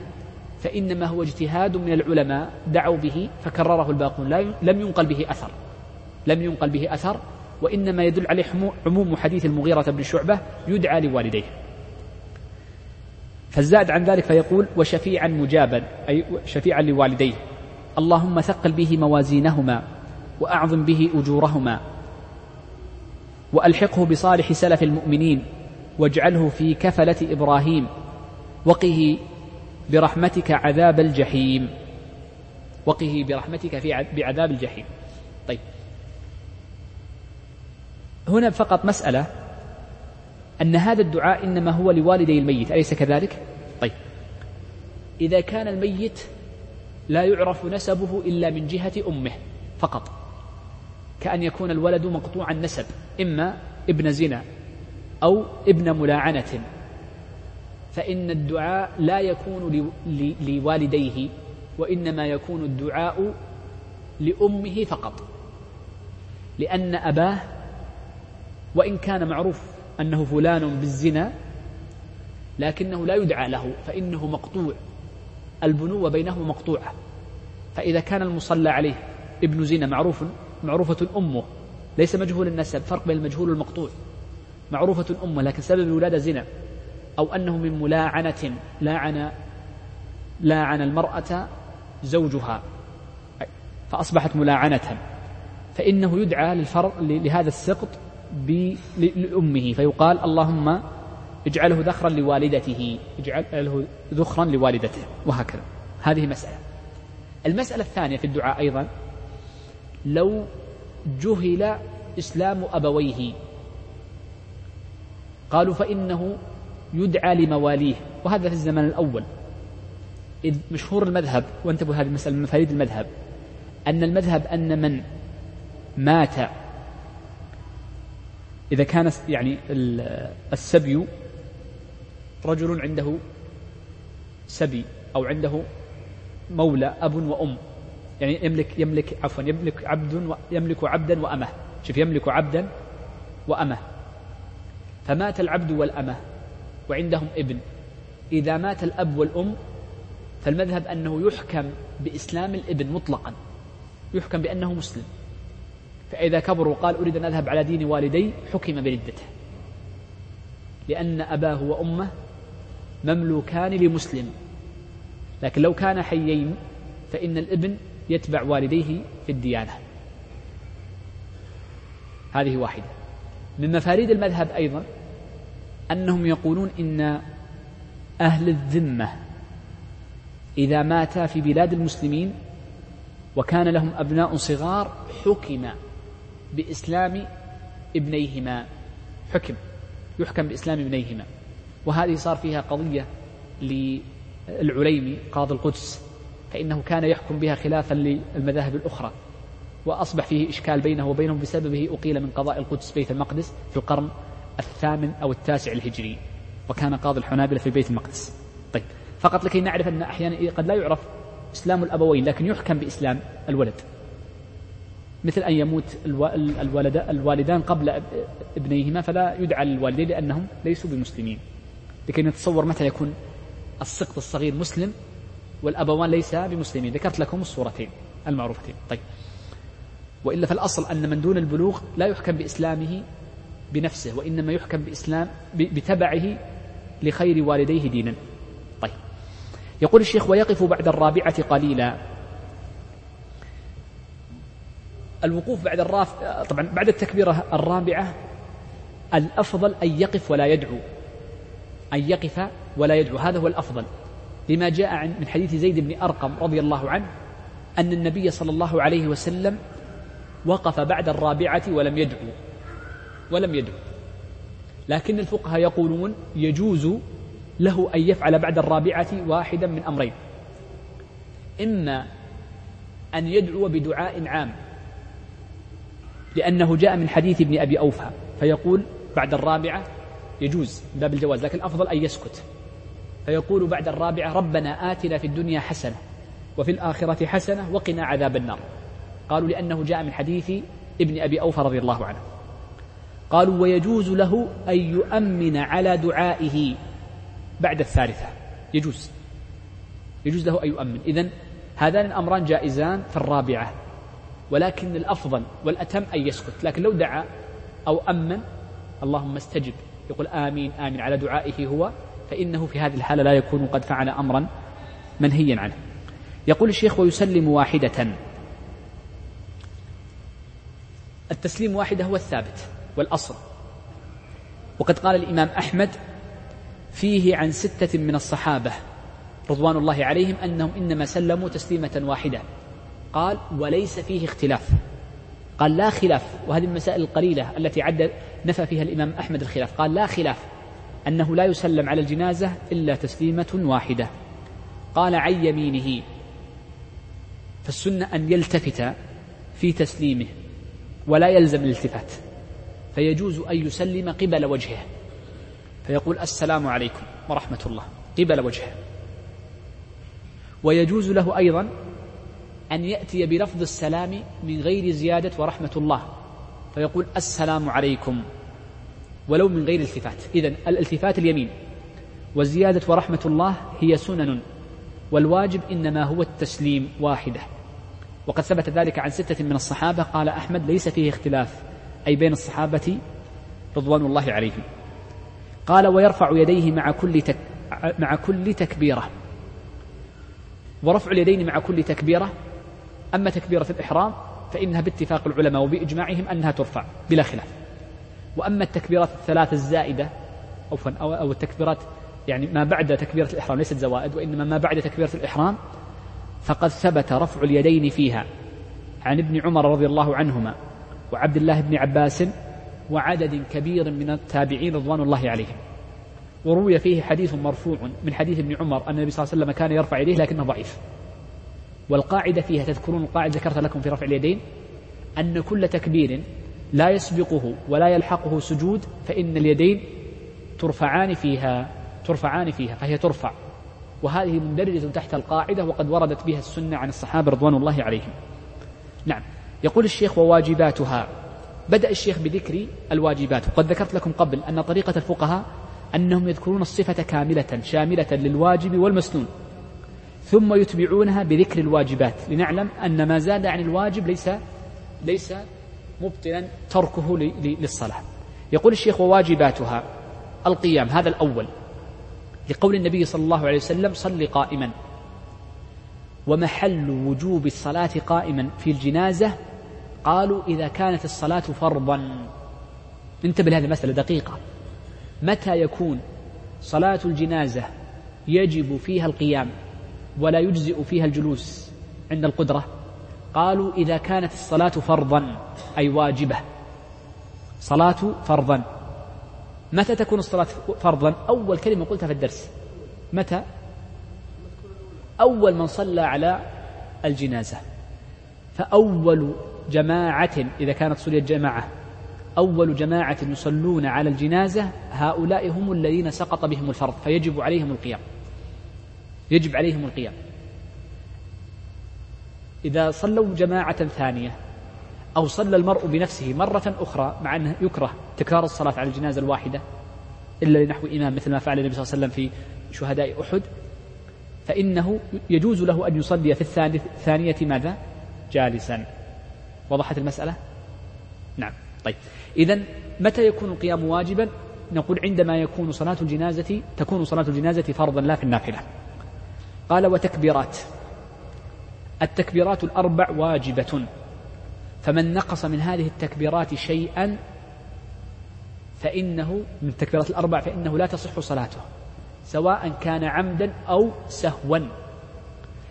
فإنما هو اجتهاد من العلماء دعوا به فكرره الباقون. لم ينقل به أثر. لم ينقل به أثر وإنما يدل عليه عموم حديث المغيرة بن شعبة يدعى لوالديه. فالزاد عن ذلك فيقول وشفيعا مجابا أي شفيعا لوالديه. اللهم ثقل به موازينهما وأعظم به أجورهما. وألحقه بصالح سلف المؤمنين واجعله في كفلة إبراهيم وقه برحمتك عذاب الجحيم. وقه برحمتك في بعذاب الجحيم. طيب. هنا فقط مسألة أن هذا الدعاء إنما هو لوالدي الميت أليس كذلك؟ طيب. إذا كان الميت لا يعرف نسبه إلا من جهة أمه فقط. كأن يكون الولد مقطوع النسب إما ابن زنا أو ابن ملاعنة. فإن الدعاء لا يكون لوالديه وإنما يكون الدعاء لأمه فقط. لأن أباه وإن كان معروف أنه فلان بالزنا لكنه لا يدعى له فإنه مقطوع. البنوة بينهما مقطوعة. فإذا كان المصلى عليه ابن زنا معروف معروفة أمه ليس مجهول النسب فرق بين المجهول والمقطوع. معروفة أمه لكن سبب الولادة زنا أو أنه من ملاعنة لاعن لاعن المرأة زوجها فأصبحت ملاعنة. فإنه يدعى للفرق لهذا السقط لأمه فيقال اللهم اجعله ذخرا لوالدته اجعله ذخرا لوالدته وهكذا. هذه مسألة. المسألة الثانية في الدعاء أيضا لو جهل إسلام أبويه. قالوا فإنه يدعى لمواليه وهذا في الزمن الأول. إذ مشهور المذهب وانتبهوا هذه المسألة من مفاريد المذهب أن المذهب أن من مات. إذا كان يعني السبي رجل عنده سبي أو عنده مولى أب وأم. يعني يملك يملك عفوا يملك عبد يملك عبدا وأمة. شوف يملك عبدا وأمة. فمات العبد والأمة وعندهم ابن. إذا مات الأب والأم فالمذهب أنه يحكم بإسلام الابن مطلقا. يحكم بأنه مسلم. فإذا كبر وقال أريد أن أذهب على دين والدي حكم بردته. لأن أباه وأمه مملوكان لمسلم. لكن لو كان حيين فإن الابن يتبع والديه في الديانة. هذه واحدة. من مفاريد المذهب أيضا أنهم يقولون إن أهل الذمة إذا مات في بلاد المسلمين وكان لهم أبناء صغار حكم بإسلام ابنيهما. حكم. يحكم بإسلام ابنيهما. وهذه صار فيها قضية للعليمي قاضي القدس. فإنه كان يحكم بها خلافا للمذاهب الأخرى وأصبح فيه إشكال بينه وبينهم بسببه أقيل من قضاء القدس بيت المقدس في القرن الثامن أو التاسع الهجري وكان قاضي الحنابلة في بيت المقدس. طيب فقط لكي نعرف أن أحيانا قد لا يعرف إسلام الأبوين لكن يحكم بإسلام الولد. مثل أن يموت الوالدان قبل ابنيهما فلا يدعى للوالدين لأنهم ليسوا بمسلمين. لكي نتصور متى يكون السقط الصغير مسلم والأبوان ليسا بمسلمين. ذكرت لكم الصورتين المعروفتين. طيب. وإلا فالأصل أن من دون البلوغ لا يحكم بإسلامه بنفسه وإنما يحكم بإسلام بتبعه لخير والديه دينا. طيب. يقول الشيخ ويقف بعد الرابعة قليلا. الوقوف بعد الراف طبعا بعد التكبيرة الرابعة الأفضل أن يقف ولا يدعو. أن يقف ولا يدعو. هذا هو الأفضل. لما جاء من حديث زيد بن أرقم رضي الله عنه أن النبي صلى الله عليه وسلم وقف بعد الرابعة ولم يدعو. ولم يدعو. لكن الفقهاء يقولون يجوز له أن يفعل بعد الرابعة واحدا من أمرين. إما أن يدعو بدعاء عام لأنه جاء من حديث ابن أبي أوفى فيقول بعد الرابعة يجوز باب الجواز لكن الأفضل أن يسكت. فيقول بعد الرابعة ربنا آتنا في الدنيا حسنة وفي الآخرة حسنة وقنا عذاب النار. قالوا لأنه جاء من حديث ابن أبي أوفى رضي الله عنه. قالوا ويجوز له أن يؤمن على دعائه بعد الثالثة. يجوز. يجوز له أن يؤمن. إذن هذان الأمران جائزان في الرابعة. ولكن الأفضل والأتم أن يسكت. لكن لو دعا أو أمن اللهم استجب. يقول آمين آمين على دعائه هو فإنه في هذه الحالة لا يكون قد فعل أمرا منهيا عنه. يقول الشيخ ويسلم واحدة. التسليم واحدة هو الثابت والأصل. وقد قال الإمام أحمد فيه عن ستة من الصحابة رضوان الله عليهم أنهم إنما سلموا تسليمة واحدة. قال وليس فيه اختلاف قال لا خلاف وهذه المسائل القليلة التي عد نفى فيها الإمام أحمد الخلاف. قال لا خلاف أنه لا يسلم على الجنازة إلا تسليمة واحدة. قال عن يمينه. فالسنة أن يلتفت في تسليمه ولا يلزم الالتفات. فيجوز أن يسلم قبل وجهه. فيقول السلام عليكم ورحمة الله. قبل وجهه. ويجوز له أيضا أن يأتي بلفظ السلام من غير زيادة ورحمة الله. فيقول السلام عليكم. ولو من غير التفات إذا الالتفات اليمين والزيادة ورحمة الله هي سنن والواجب إنما هو التسليم واحدة. وقد ثبت ذلك عن ستة من الصحابة قال أحمد ليس فيه اختلاف أي بين الصحابة رضوان الله عليهم. قال ويرفع يديه مع كل تك مع كل تكبيرة. ورفع اليدين مع كل تكبيرة. أما تكبيرة الإحرام فإنها باتفاق العلماء وبإجماعهم أنها ترفع بلا خلاف. وأما التكبيرات الثلاث الزائدة أو أو التكبيرات يعني ما بعد تكبيرة الإحرام ليست زوائد وإنما ما بعد تكبيرة الإحرام فقد ثبت رفع اليدين فيها عن ابن عمر رضي الله عنهما وعبد الله بن عباس وعدد كبير من التابعين رضوان الله عليهم. وروي فيه حديث مرفوع من حديث ابن عمر أن النبي صلى الله عليه وسلم كان يرفع يديه لكنه ضعيف. والقاعدة فيها تذكرون القاعدة ذكرت لكم في رفع اليدين أن كل تكبير لا يسبقه ولا يلحقه سجود فإن اليدين ترفعان فيها ترفعان فيها فهي ترفع. وهذه مندرجة تحت القاعدة وقد وردت بها السنة عن الصحابة رضوان الله عليهم. نعم. يقول الشيخ وواجباتها. بدأ الشيخ بذكر الواجبات. وقد ذكرت لكم قبل أن طريقة الفقهاء أنهم يذكرون الصفة كاملة شاملة للواجب والمسنون. ثم يتبعونها بذكر الواجبات. لنعلم أن ما زاد عن الواجب ليس ليس مبطلا تركه للصلاة. يقول الشيخ وواجباتها القيام هذا الأول. لقول النبي صلى الله عليه وسلم صل قائما. ومحل وجوب الصلاة قائما في الجنازة قالوا إذا كانت الصلاة فرضا. انتبه لهذه المسألة دقيقة. متى يكون صلاة الجنازة يجب فيها القيام ولا يجزئ فيها الجلوس عند القدرة؟ قالوا إذا كانت الصلاة فرضا أي واجبة. صلاة فرضا. متى تكون الصلاة فرضا؟ أول كلمة قلتها في الدرس. متى؟ أول من صلى على الجنازة. فأول جماعة إذا كانت صليت جماعة أول جماعة يصلون على الجنازة هؤلاء هم الذين سقط بهم الفرض فيجب عليهم القيام. يجب عليهم القيام. إذا صلوا جماعة ثانية أو صلى المرء بنفسه مرة أخرى مع أنه يكره تكرار الصلاة على الجنازة الواحدة إلا لنحو إمام مثل ما فعل النبي صلى الله عليه وسلم في شهداء أحد فإنه يجوز له أن يصلي في الثانية ماذا؟ جالسا وضحت المسألة؟ نعم طيب إذا متى يكون القيام واجبا؟ نقول عندما يكون صلاة الجنازة تكون صلاة الجنازة فرضا لا في النافلة قال وتكبيرات التكبيرات الأربع واجبة. فمن نقص من هذه التكبيرات شيئا فإنه من التكبيرات الأربع فإنه لا تصح صلاته سواء كان عمدا أو سهوا.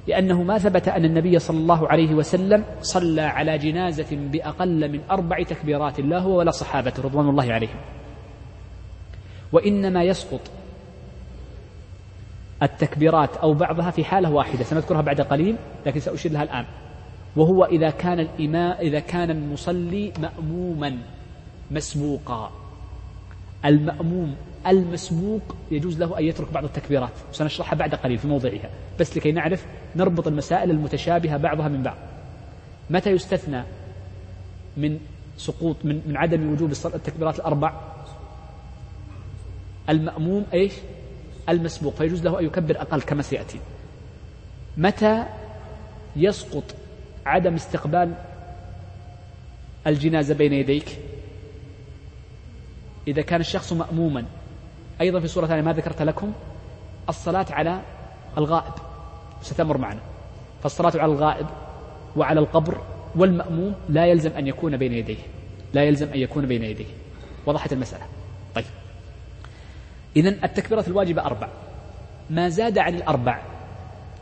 لأنه ما ثبت أن النبي صلى الله عليه وسلم صلى على جنازة بأقل من أربع تكبيرات لا هو ولا صحابته رضوان الله عليهم. وإنما يسقط التكبيرات أو بعضها في حالة واحدة سنذكرها بعد قليل لكن سأشير لها الآن. وهو إذا كان الإمام إذا كان المصلي مأموما مسبوقا. المأموم المسبوق يجوز له أن يترك بعض التكبيرات. سنشرحها بعد قليل في موضعها. بس لكي نعرف نربط المسائل المتشابهة بعضها من بعض. متى يستثنى من سقوط من, من عدم وجوب التكبيرات الأربع؟ المأموم إيش؟ المسبوق فيجوز له أن يكبر أقل كما سيأتي. متى يسقط عدم استقبال الجنازة بين يديك؟ إذا كان الشخص مأموما. أيضا في سورة ثانية ما ذكرت لكم؟ الصلاة على الغائب ستمر معنا. فالصلاة على الغائب وعلى القبر والمأموم لا يلزم أن يكون بين يديه. لا يلزم أن يكون بين يديه. وضحت المسألة. إذا التكبيرة الواجبة أربع. ما زاد عن الأربع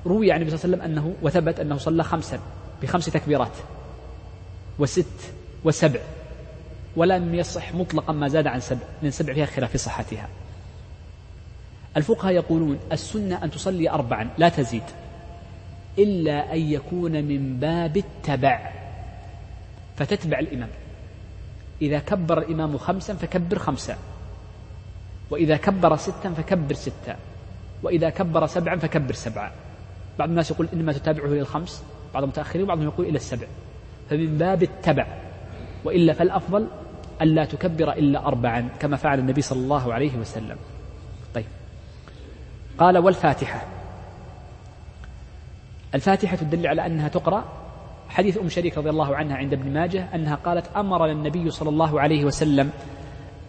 روي عن النبي صلى الله عليه وسلم أنه وثبت أنه صلى خمسا بخمس تكبيرات وست وسبع ولم يصح مطلقا ما زاد عن سبع لأن سبع فيها خلاف في صحتها. الفقهاء يقولون السنة أن تصلي أربعا لا تزيد إلا أن يكون من باب التبع فتتبع الإمام. إذا كبر الإمام خمسا فكبر خمسا. وإذا كبر ستا فكبر ستا. وإذا كبر سبعا فكبر سبعا. بعض الناس يقول إنما تتابعه إلى الخمس بعض المتأخرين وبعضهم يقول إلى السبع. فمن باب التبع. وإلا فالأفضل ألا تكبر إلا أربعا كما فعل النبي صلى الله عليه وسلم. طيب. قال والفاتحة. الفاتحة تدل على أنها تقرأ حديث أم شريك رضي الله عنها عند ابن ماجه أنها قالت أمرنا النبي صلى الله عليه وسلم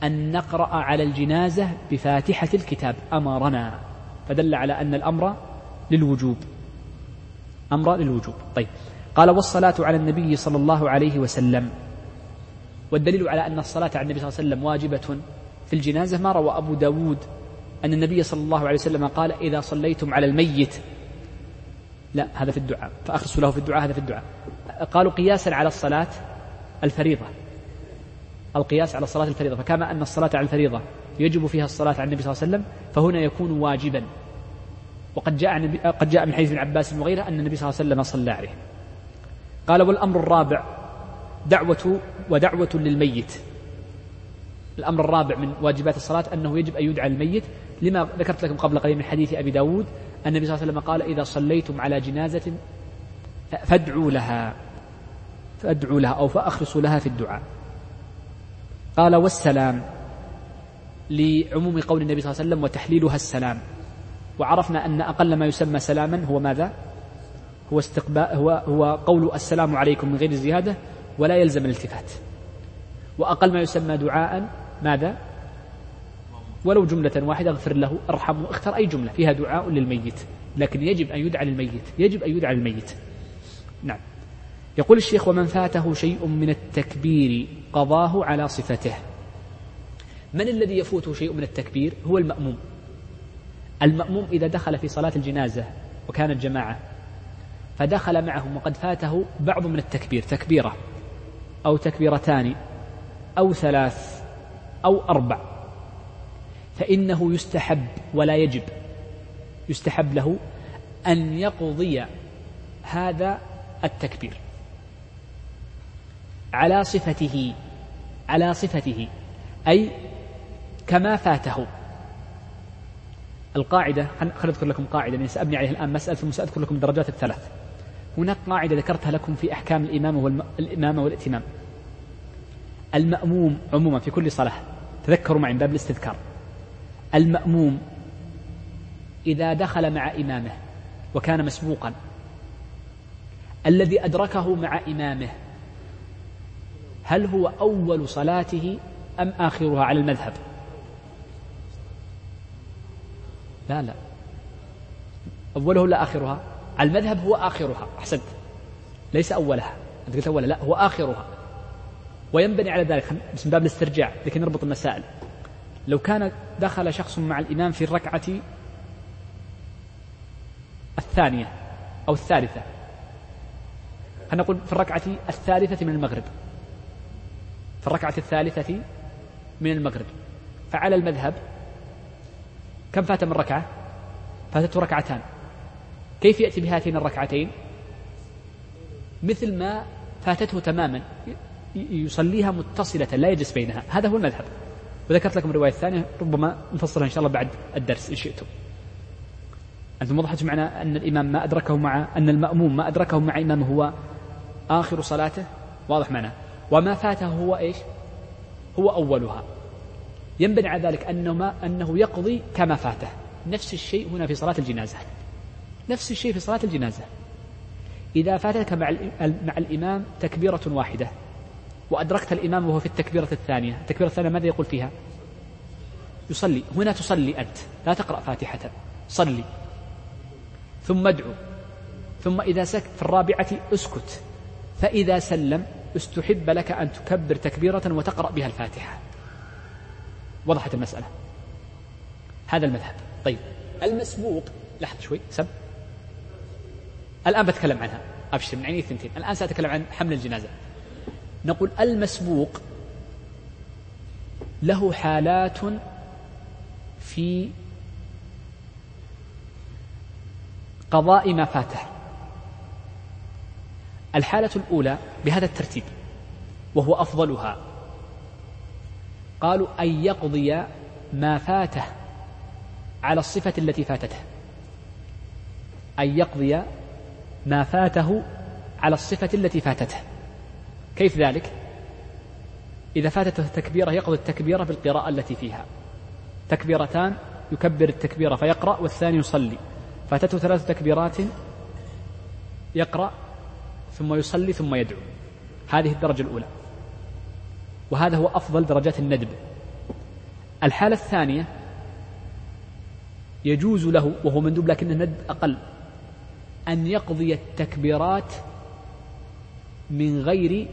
أن نقرأ على الجنازة بفاتحة الكتاب. أمرنا. فدل على أن الأمر للوجوب. أمر للوجوب. طيب. قال والصلاة على النبي صلى الله عليه وسلم. والدليل على أن الصلاة على النبي صلى الله عليه وسلم واجبة في الجنازة ما روى أبو داود أن النبي صلى الله عليه وسلم قال إذا صليتم على الميت. لا هذا في الدعاء. فأخلصوا له في الدعاء هذا في الدعاء. قالوا قياسا على الصلاة الفريضة. القياس على الصلاة الفريضة فكما أن الصلاة على الفريضة يجب فيها الصلاة على النبي صلى الله عليه وسلم فهنا يكون واجبا. وقد جاء قد جاء من حديث ابن عباس وغيره أن النبي صلى الله عليه وسلم صلى عليه. قال والأمر الرابع دعوة ودعوة للميت. الأمر الرابع من واجبات الصلاة أنه يجب أن يدعى الميت لما ذكرت لكم قبل قليل من حديث أبي داود النبي صلى الله عليه وسلم قال إذا صليتم على جنازة فادعوا لها فادعوا لها أو فأخلصوا لها في الدعاء. قال والسلام لعموم قول النبي صلى الله عليه وسلم وتحليلها السلام. وعرفنا أن أقل ما يسمى سلاما هو ماذا؟ هو استقبال هو هو قول السلام عليكم من غير زيادة ولا يلزم الالتفات. وأقل ما يسمى دعاء ماذا؟ ولو جملة واحدة اغفر له ارحمه اختر أي جملة فيها دعاء للميت لكن يجب أن يدعى للميت يجب أن يدعى للميت. نعم. يقول الشيخ ومن فاته شيء من التكبير قضاه على صفته. من الذي يفوته شيء من التكبير؟ هو المأموم. المأموم إذا دخل في صلاة الجنازة وكانت جماعة فدخل معهم وقد فاته بعض من التكبير تكبيرة أو تكبيرتان أو ثلاث أو أربع. فإنه يستحب ولا يجب يستحب له أن يقضي هذا التكبير. على صفته على صفته أي كما فاته. القاعدة خليني أذكر لكم قاعدة يعني سأبني عليها الآن مسألة ثم سأذكر لكم الدرجات الثلاث. هناك قاعدة ذكرتها لكم في أحكام الإمامة والإمامة والائتمام المأموم عموما في كل صلاة تذكروا معي من باب الاستذكار. المأموم إذا دخل مع إمامه وكان مسبوقا الذي أدركه مع إمامه هل هو أول صلاته أم آخرها على المذهب؟ لا لا. أوله ولا آخرها. على المذهب هو آخرها. أحسنت. ليس أولها. أنت قلت أولها. لا هو آخرها. وينبني على ذلك. بسم باب الاسترجاع. لكي نربط المسائل. لو كان دخل شخص مع الإمام في الركعة الثانية أو الثالثة خلينا نقول في الركعة الثالثة من المغرب. في الركعة الثالثة من المغرب. فعلى المذهب كم فات من ركعة؟ فاتته ركعتان. كيف يأتي بهاتين الركعتين؟ مثل ما فاتته تماما يصليها متصلة لا يجلس بينها. هذا هو المذهب. وذكرت لكم الرواية الثانية ربما نفصلها إن شاء الله بعد الدرس إن شئتم. أنتم وضحت معنا أن الإمام ما أدركه مع أن المأموم ما أدركه مع إمامه هو آخر صلاته؟ واضح معنا. وما فاته هو إيش؟ هو أولها. ينبني على ذلك أنه, ما أنه يقضي كما فاته. نفس الشيء هنا في صلاة الجنازة. نفس الشيء في صلاة الجنازة. إذا فاتك مع, مع الإمام تكبيرة واحدة وأدركت الإمام وهو في التكبيرة الثانية التكبيرة الثانية ماذا يقول فيها؟ يصلي. هنا تصلي أنت. لا تقرأ فاتحة. صلي. ثم ادعو. ثم إذا سكت في الرابعة اسكت. فإذا سلم استحب لك أن تكبر تكبيرة وتقرأ بها الفاتحة. وضحت المسألة. هذا المذهب. طيب. المسبوق. لحظة شوي. سب. الآن بتكلم عنها. أبشر من عيني الثنتين. الآن سأتكلم عن حمل الجنازة. نقول المسبوق له حالات في قضاء ما فاته. الحالة الأولى بهذا الترتيب وهو أفضلها. قالوا أن يقضي ما فاته على الصفة التي فاتته. أن يقضي ما فاته على الصفة التي فاتته. كيف ذلك؟ إذا فاتته التكبيرة يقضي التكبيرة بالقراءة التي فيها. تكبيرتان يكبر التكبيرة فيقرأ والثاني يصلي. فاتته ثلاث تكبيرات يقرأ ثم يصلي ثم يدعو. هذه الدرجة الأولى. وهذا هو أفضل درجات الندب. الحالة الثانية يجوز له وهو مندوب لكن الندب أقل أن يقضي التكبيرات من غير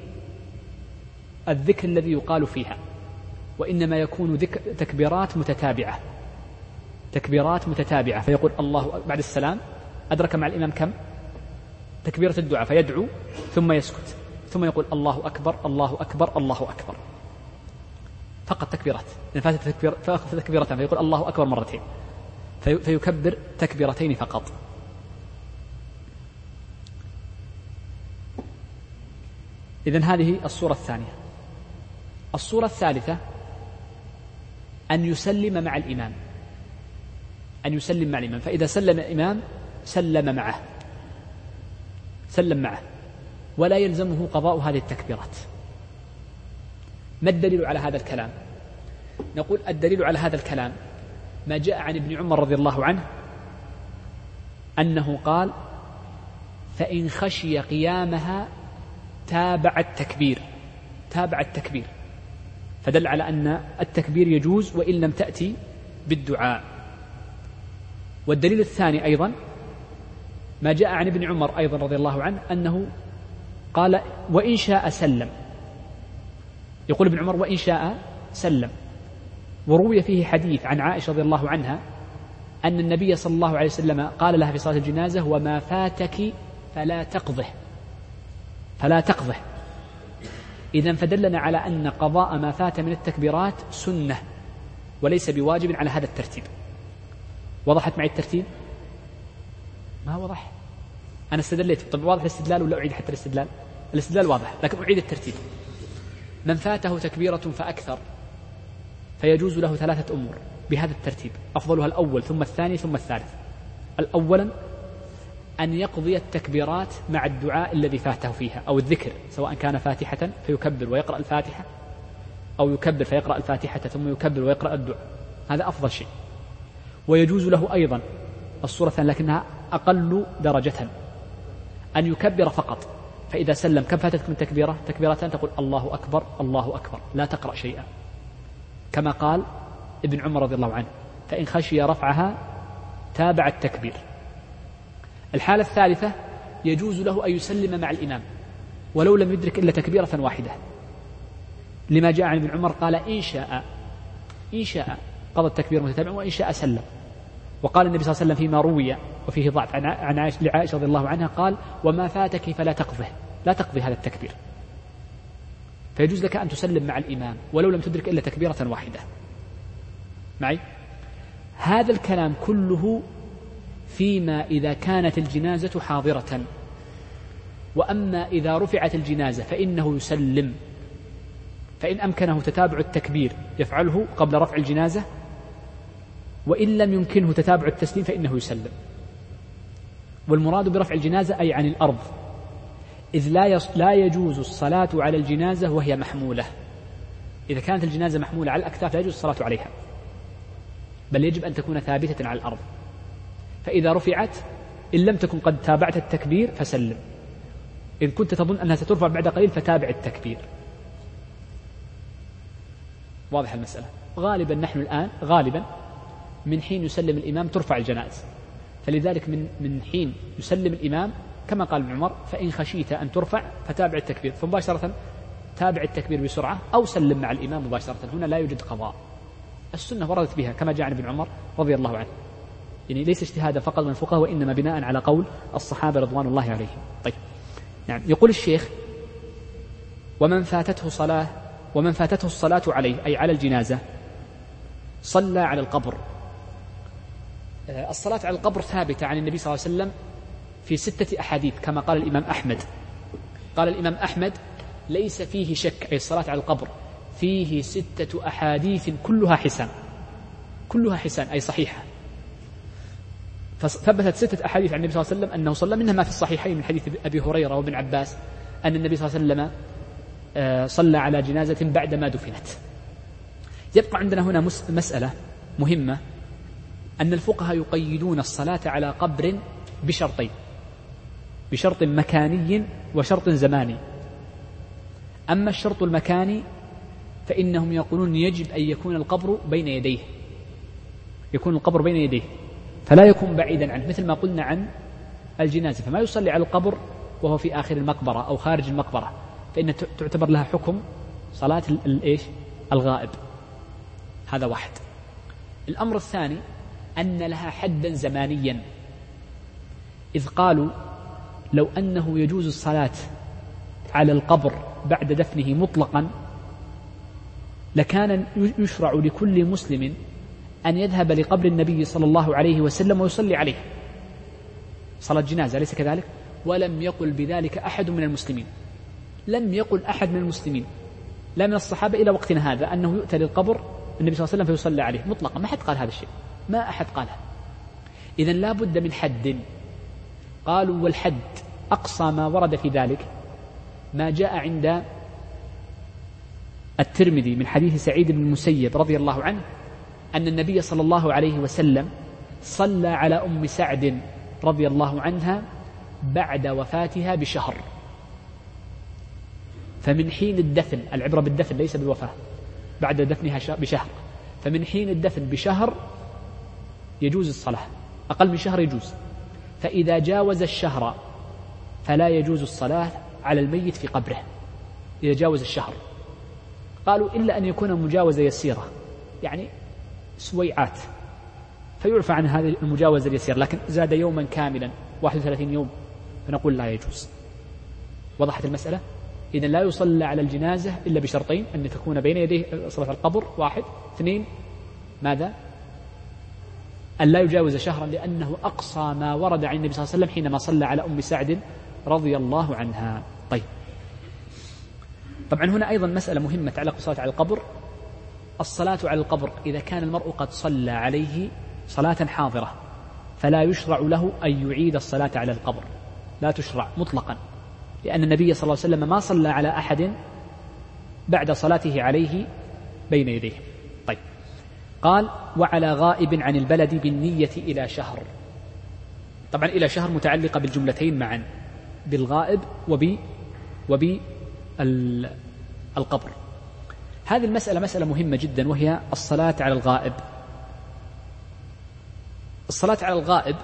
الذكر الذي يقال فيها وإنما يكون ذكر تكبيرات متتابعة. تكبيرات متتابعة. فيقول الله بعد السلام أدرك مع الإمام كم؟ تكبيرة الدعاء فيدعو ثم يسكت ثم يقول الله أكبر الله أكبر الله أكبر. فقط تكبيرات إن فاتت تكبير تكبيرتان فيقول الله أكبر مرتين. في فيكبر تكبيرتين فقط. إذا هذه الصورة الثانية. الصورة الثالثة أن يسلم مع الإمام. أن يسلم مع الإمام. فإذا سلم الإمام سلم معه. سلم معه. ولا يلزمه قضاء هذه التكبيرات. ما الدليل على هذا الكلام؟ نقول الدليل على هذا الكلام ما جاء عن ابن عمر رضي الله عنه أنه قال فإن خشي قيامها تابع التكبير تابع التكبير. فدل على أن التكبير يجوز وإن لم تأتي بالدعاء. والدليل الثاني أيضا ما جاء عن ابن عمر أيضا رضي الله عنه أنه قال وإن شاء سلم. يقول ابن عمر وإن شاء سلم. وروي فيه حديث عن عائشة رضي الله عنها أن النبي صلى الله عليه وسلم قال لها في صلاة الجنازة وما فاتك فلا تقضه. فلا تقضه. إذا فدلنا على أن قضاء ما فات من التكبيرات سنة وليس بواجب على هذا الترتيب. وضحت معي الترتيب؟ ما وضح أنا استدليت طب واضح الاستدلال ولا أعيد حتى الاستدلال؟ الاستدلال واضح لكن أعيد الترتيب. من فاته تكبيرة فأكثر فيجوز له ثلاثة أمور بهذا الترتيب. أفضلها الأول ثم الثاني ثم الثالث. الأولا أن يقضي التكبيرات مع الدعاء الذي فاته فيها أو الذكر سواء كان فاتحة فيكبر ويقرأ الفاتحة أو يكبر فيقرأ الفاتحة ثم يكبر ويقرأ الدعاء. هذا أفضل شيء. ويجوز له أيضا الصورة الثانية لكنها أقل درجة. أن يكبر فقط. فإذا سلم كم فاتتك من تكبيرة؟ تكبيرتان تقول الله أكبر الله أكبر. لا تقرأ شيئا. كما قال ابن عمر رضي الله عنه فإن خشي رفعها تابع التكبير. الحالة الثالثة يجوز له أن يسلم مع الإمام ولو لم يدرك إلا تكبيرة واحدة. لما جاء عن ابن عمر قال إن شاء إن شاء. قضى التكبير متتابعا وإن شاء سلم. وقال النبي صلى الله عليه وسلم فيما روي وفيه ضعف. عن عائشة لعائشة رضي الله عنها قال وما فاتك فلا تقضه. لا تقضي هذا التكبير. فيجوز لك أن تسلم مع الإمام ولو لم تدرك إلا تكبيرة واحدة. معي؟ هذا الكلام كله فيما إذا كانت الجنازة حاضرة. وأما إذا رفعت الجنازة فإنه يسلم. فإن أمكنه تتابع التكبير يفعله قبل رفع الجنازة. وإن لم يمكنه تتابع التسليم فإنه يسلم. والمراد برفع الجنازة أي عن الأرض. إذ لا لا يجوز الصلاة على الجنازة وهي محمولة. إذا كانت الجنازة محمولة على الأكتاف لا يجوز الصلاة عليها. بل يجب أن تكون ثابتة على الأرض. فإذا رفعت إن لم تكن قد تابعت التكبير فسلم. إن كنت تظن أنها سترفع بعد قليل فتابع التكبير. واضح المسألة؟ غالبا نحن الآن غالبا من حين يسلم الإمام ترفع الجنائز. فلذلك من من حين يسلم الإمام كما قال ابن عمر فإن خشيت أن ترفع فتابع التكبير فمباشرة تابع التكبير بسرعة أو سلم مع الإمام مباشرة هنا لا يوجد قضاء. السنة وردت بها كما جاء عن ابن عمر رضي الله عنه. يعني ليس اجتهادا فقط من الفقهاء وإنما بناء على قول الصحابة رضوان الله عليهم. طيب. نعم. يقول الشيخ ومن فاتته صلاة ومن فاتته الصلاة عليه أي على الجنازة صلى على القبر الصلاة على القبر ثابتة عن النبي صلى الله عليه وسلم في ستة أحاديث كما قال الإمام أحمد. قال الإمام أحمد ليس فيه شك أي الصلاة على القبر فيه ستة أحاديث كلها حسان. كلها حسان أي صحيحة. فثبتت ستة أحاديث عن النبي صلى الله عليه وسلم أنه صلى منها ما في الصحيحين من حديث أبي هريرة وابن عباس أن النبي صلى الله عليه وسلم آه، صلى على جنازة بعدما دفنت. يبقى عندنا هنا مسألة مهمة. أن الفقهاء يقيدون الصلاة على قبر بشرطين بشرط مكاني وشرط زماني. أما الشرط المكاني فإنهم يقولون يجب أن يكون القبر بين يديه يكون القبر بين يديه فلا يكون بعيدا عنه مثل ما قلنا عن الجنازة. فما يصلي على القبر وهو في آخر المقبرة أو خارج المقبرة فإن تعتبر لها حكم صلاة الإيش الغائب. هذا واحد. الأمر الثاني أن لها حدا زمانيا. إذ قالوا لو أنه يجوز الصلاة على القبر بعد دفنه مطلقا لكان يشرع لكل مسلم أن يذهب لقبر النبي صلى الله عليه وسلم ويصلي عليه. صلاة جنازة أليس كذلك؟ ولم يقل بذلك أحد من المسلمين. لم يقل أحد من المسلمين. لا من الصحابة إلى وقتنا هذا أنه يؤتى للقبر النبي صلى الله عليه وسلم فيصلى عليه مطلقا. ما حد قال هذا الشيء. ما أحد قالها. إذا لا بد من حد. قالوا والحد أقصى ما ورد في ذلك ما جاء عند الترمذي من حديث سعيد بن المسيب رضي الله عنه أن النبي صلى الله عليه وسلم صلى على أم سعد رضي الله عنها بعد وفاتها بشهر. فمن حين الدفن العبرة بالدفن ليس بالوفاة بعد دفنها بشهر. فمن حين الدفن بشهر يجوز الصلاة. أقل من شهر يجوز. فإذا جاوز الشهر فلا يجوز الصلاة على الميت في قبره. إذا جاوز الشهر. قالوا إلا أن يكون مجاوزة يسيرة. يعني سويعات. فيعفى عن هذه المجاوزة اليسيرة. لكن زاد يوما كاملا. 31 يوم. فنقول لا يجوز. وضحت المسألة؟ إذا لا يصلى على الجنازة إلا بشرطين. أن تكون بين يديه صلاة القبر واحد. اثنين ماذا؟ أن لا يجاوز شهرا لأنه أقصى ما ورد عن النبي صلى الله عليه وسلم حينما صلى على أم سعد رضي الله عنها. طيب. طبعا هنا أيضا مسألة مهمة تعلق بالصلاة على القبر. الصلاة على القبر إذا كان المرء قد صلى عليه صلاة حاضرة فلا يشرع له أن يعيد الصلاة على القبر. لا تشرع مطلقا لأن النبي صلى الله عليه وسلم ما صلى على أحد بعد صلاته عليه بين يديه. قال وعلى غائب عن البلد بالنية إلى شهر. طبعا إلى شهر متعلقة بالجملتين معا بالغائب وب وب القبر. هذه المسألة مسألة مهمة جدا وهي الصلاة على الغائب. الصلاة على الغائب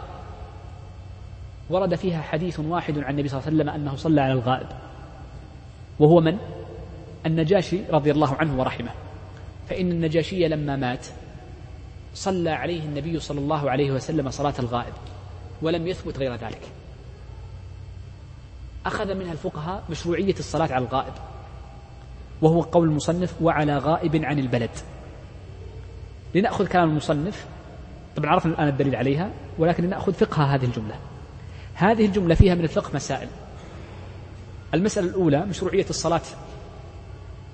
ورد فيها حديث واحد عن النبي صلى الله عليه وسلم أنه صلى على الغائب وهو من؟ النجاشي رضي الله عنه ورحمه. فإن النجاشي لما مات صلى عليه النبي صلى الله عليه وسلم صلاة الغائب ولم يثبت غير ذلك. أخذ منها الفقهاء مشروعية الصلاة على الغائب وهو قول المصنف وعلى غائب عن البلد لنأخذ كلام المصنف طبعا عرفنا الآن الدليل عليها ولكن لنأخذ فقه هذه الجملة. هذه الجملة فيها من الفقه مسائل. المسألة الأولى مشروعية الصلاة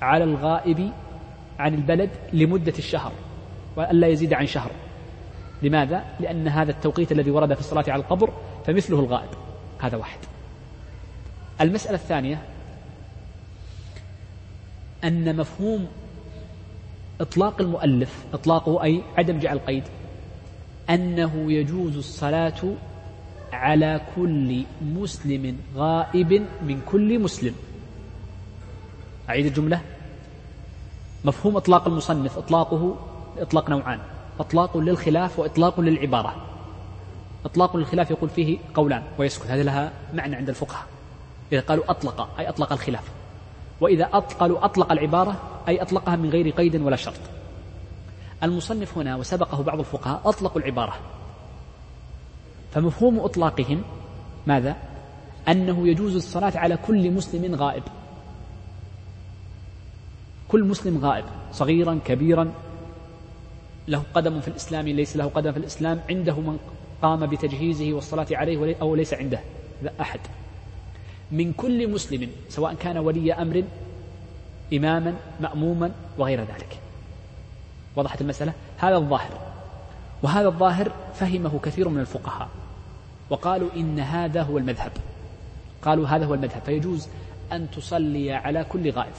على الغائب عن البلد لمدة الشهر. وألا يزيد عن شهر. لماذا؟ لأن هذا التوقيت الذي ورد في الصلاة على القبر فمثله الغائب. هذا واحد. المسألة الثانية أن مفهوم إطلاق المؤلف إطلاقه أي عدم جعل قيد أنه يجوز الصلاة على كل مسلم غائب من كل مسلم. أعيد الجملة. مفهوم إطلاق المصنف إطلاقه إطلاق نوعان إطلاق للخلاف وإطلاق للعبارة. إطلاق للخلاف يقول فيه قولان ويسكت هذه لها معنى عند الفقهاء. إذا قالوا أطلق أي أطلق الخلاف. وإذا قالوا أطلق العبارة أي أطلقها من غير قيد ولا شرط. المصنف هنا وسبقه بعض الفقهاء أطلقوا العبارة. فمفهوم إطلاقهم ماذا؟ أنه يجوز الصلاة على كل مسلم غائب. كل مسلم غائب صغيرا كبيرا له قدم في الإسلام ليس له قدم في الإسلام عنده من قام بتجهيزه والصلاة عليه أو ليس عنده لا أحد. من كل مسلم سواء كان ولي أمر إماما مأموما وغير ذلك. وضحت المسألة؟ هذا الظاهر. وهذا الظاهر فهمه كثير من الفقهاء. وقالوا إن هذا هو المذهب. قالوا هذا هو المذهب. فيجوز أن تصلي على كل غائب.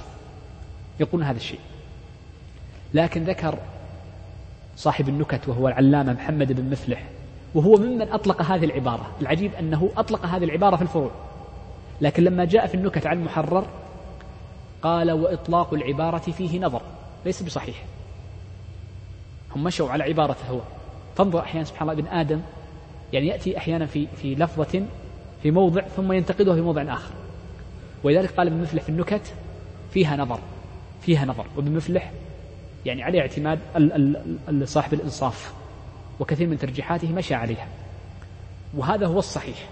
يقولون هذا الشيء. لكن ذكر صاحب النكت وهو العلامة محمد بن مفلح. وهو ممن أطلق هذه العبارة. العجيب أنه أطلق هذه العبارة في الفروع. لكن لما جاء في النكت عن المحرر قال وإطلاق العبارة فيه نظر. ليس بصحيح. هم مشوا على عبارته هو. تنظر أحيانا سبحان الله ابن آدم. يعني يأتي أحيانا في في لفظة في موضع ثم ينتقدها في موضع آخر. ولذلك قال ابن مفلح في النكت فيها نظر فيها نظر. وابن مفلح يعني عليه اعتماد صاحب الإنصاف وكثير من ترجيحاته مشى عليها. وهذا هو الصحيح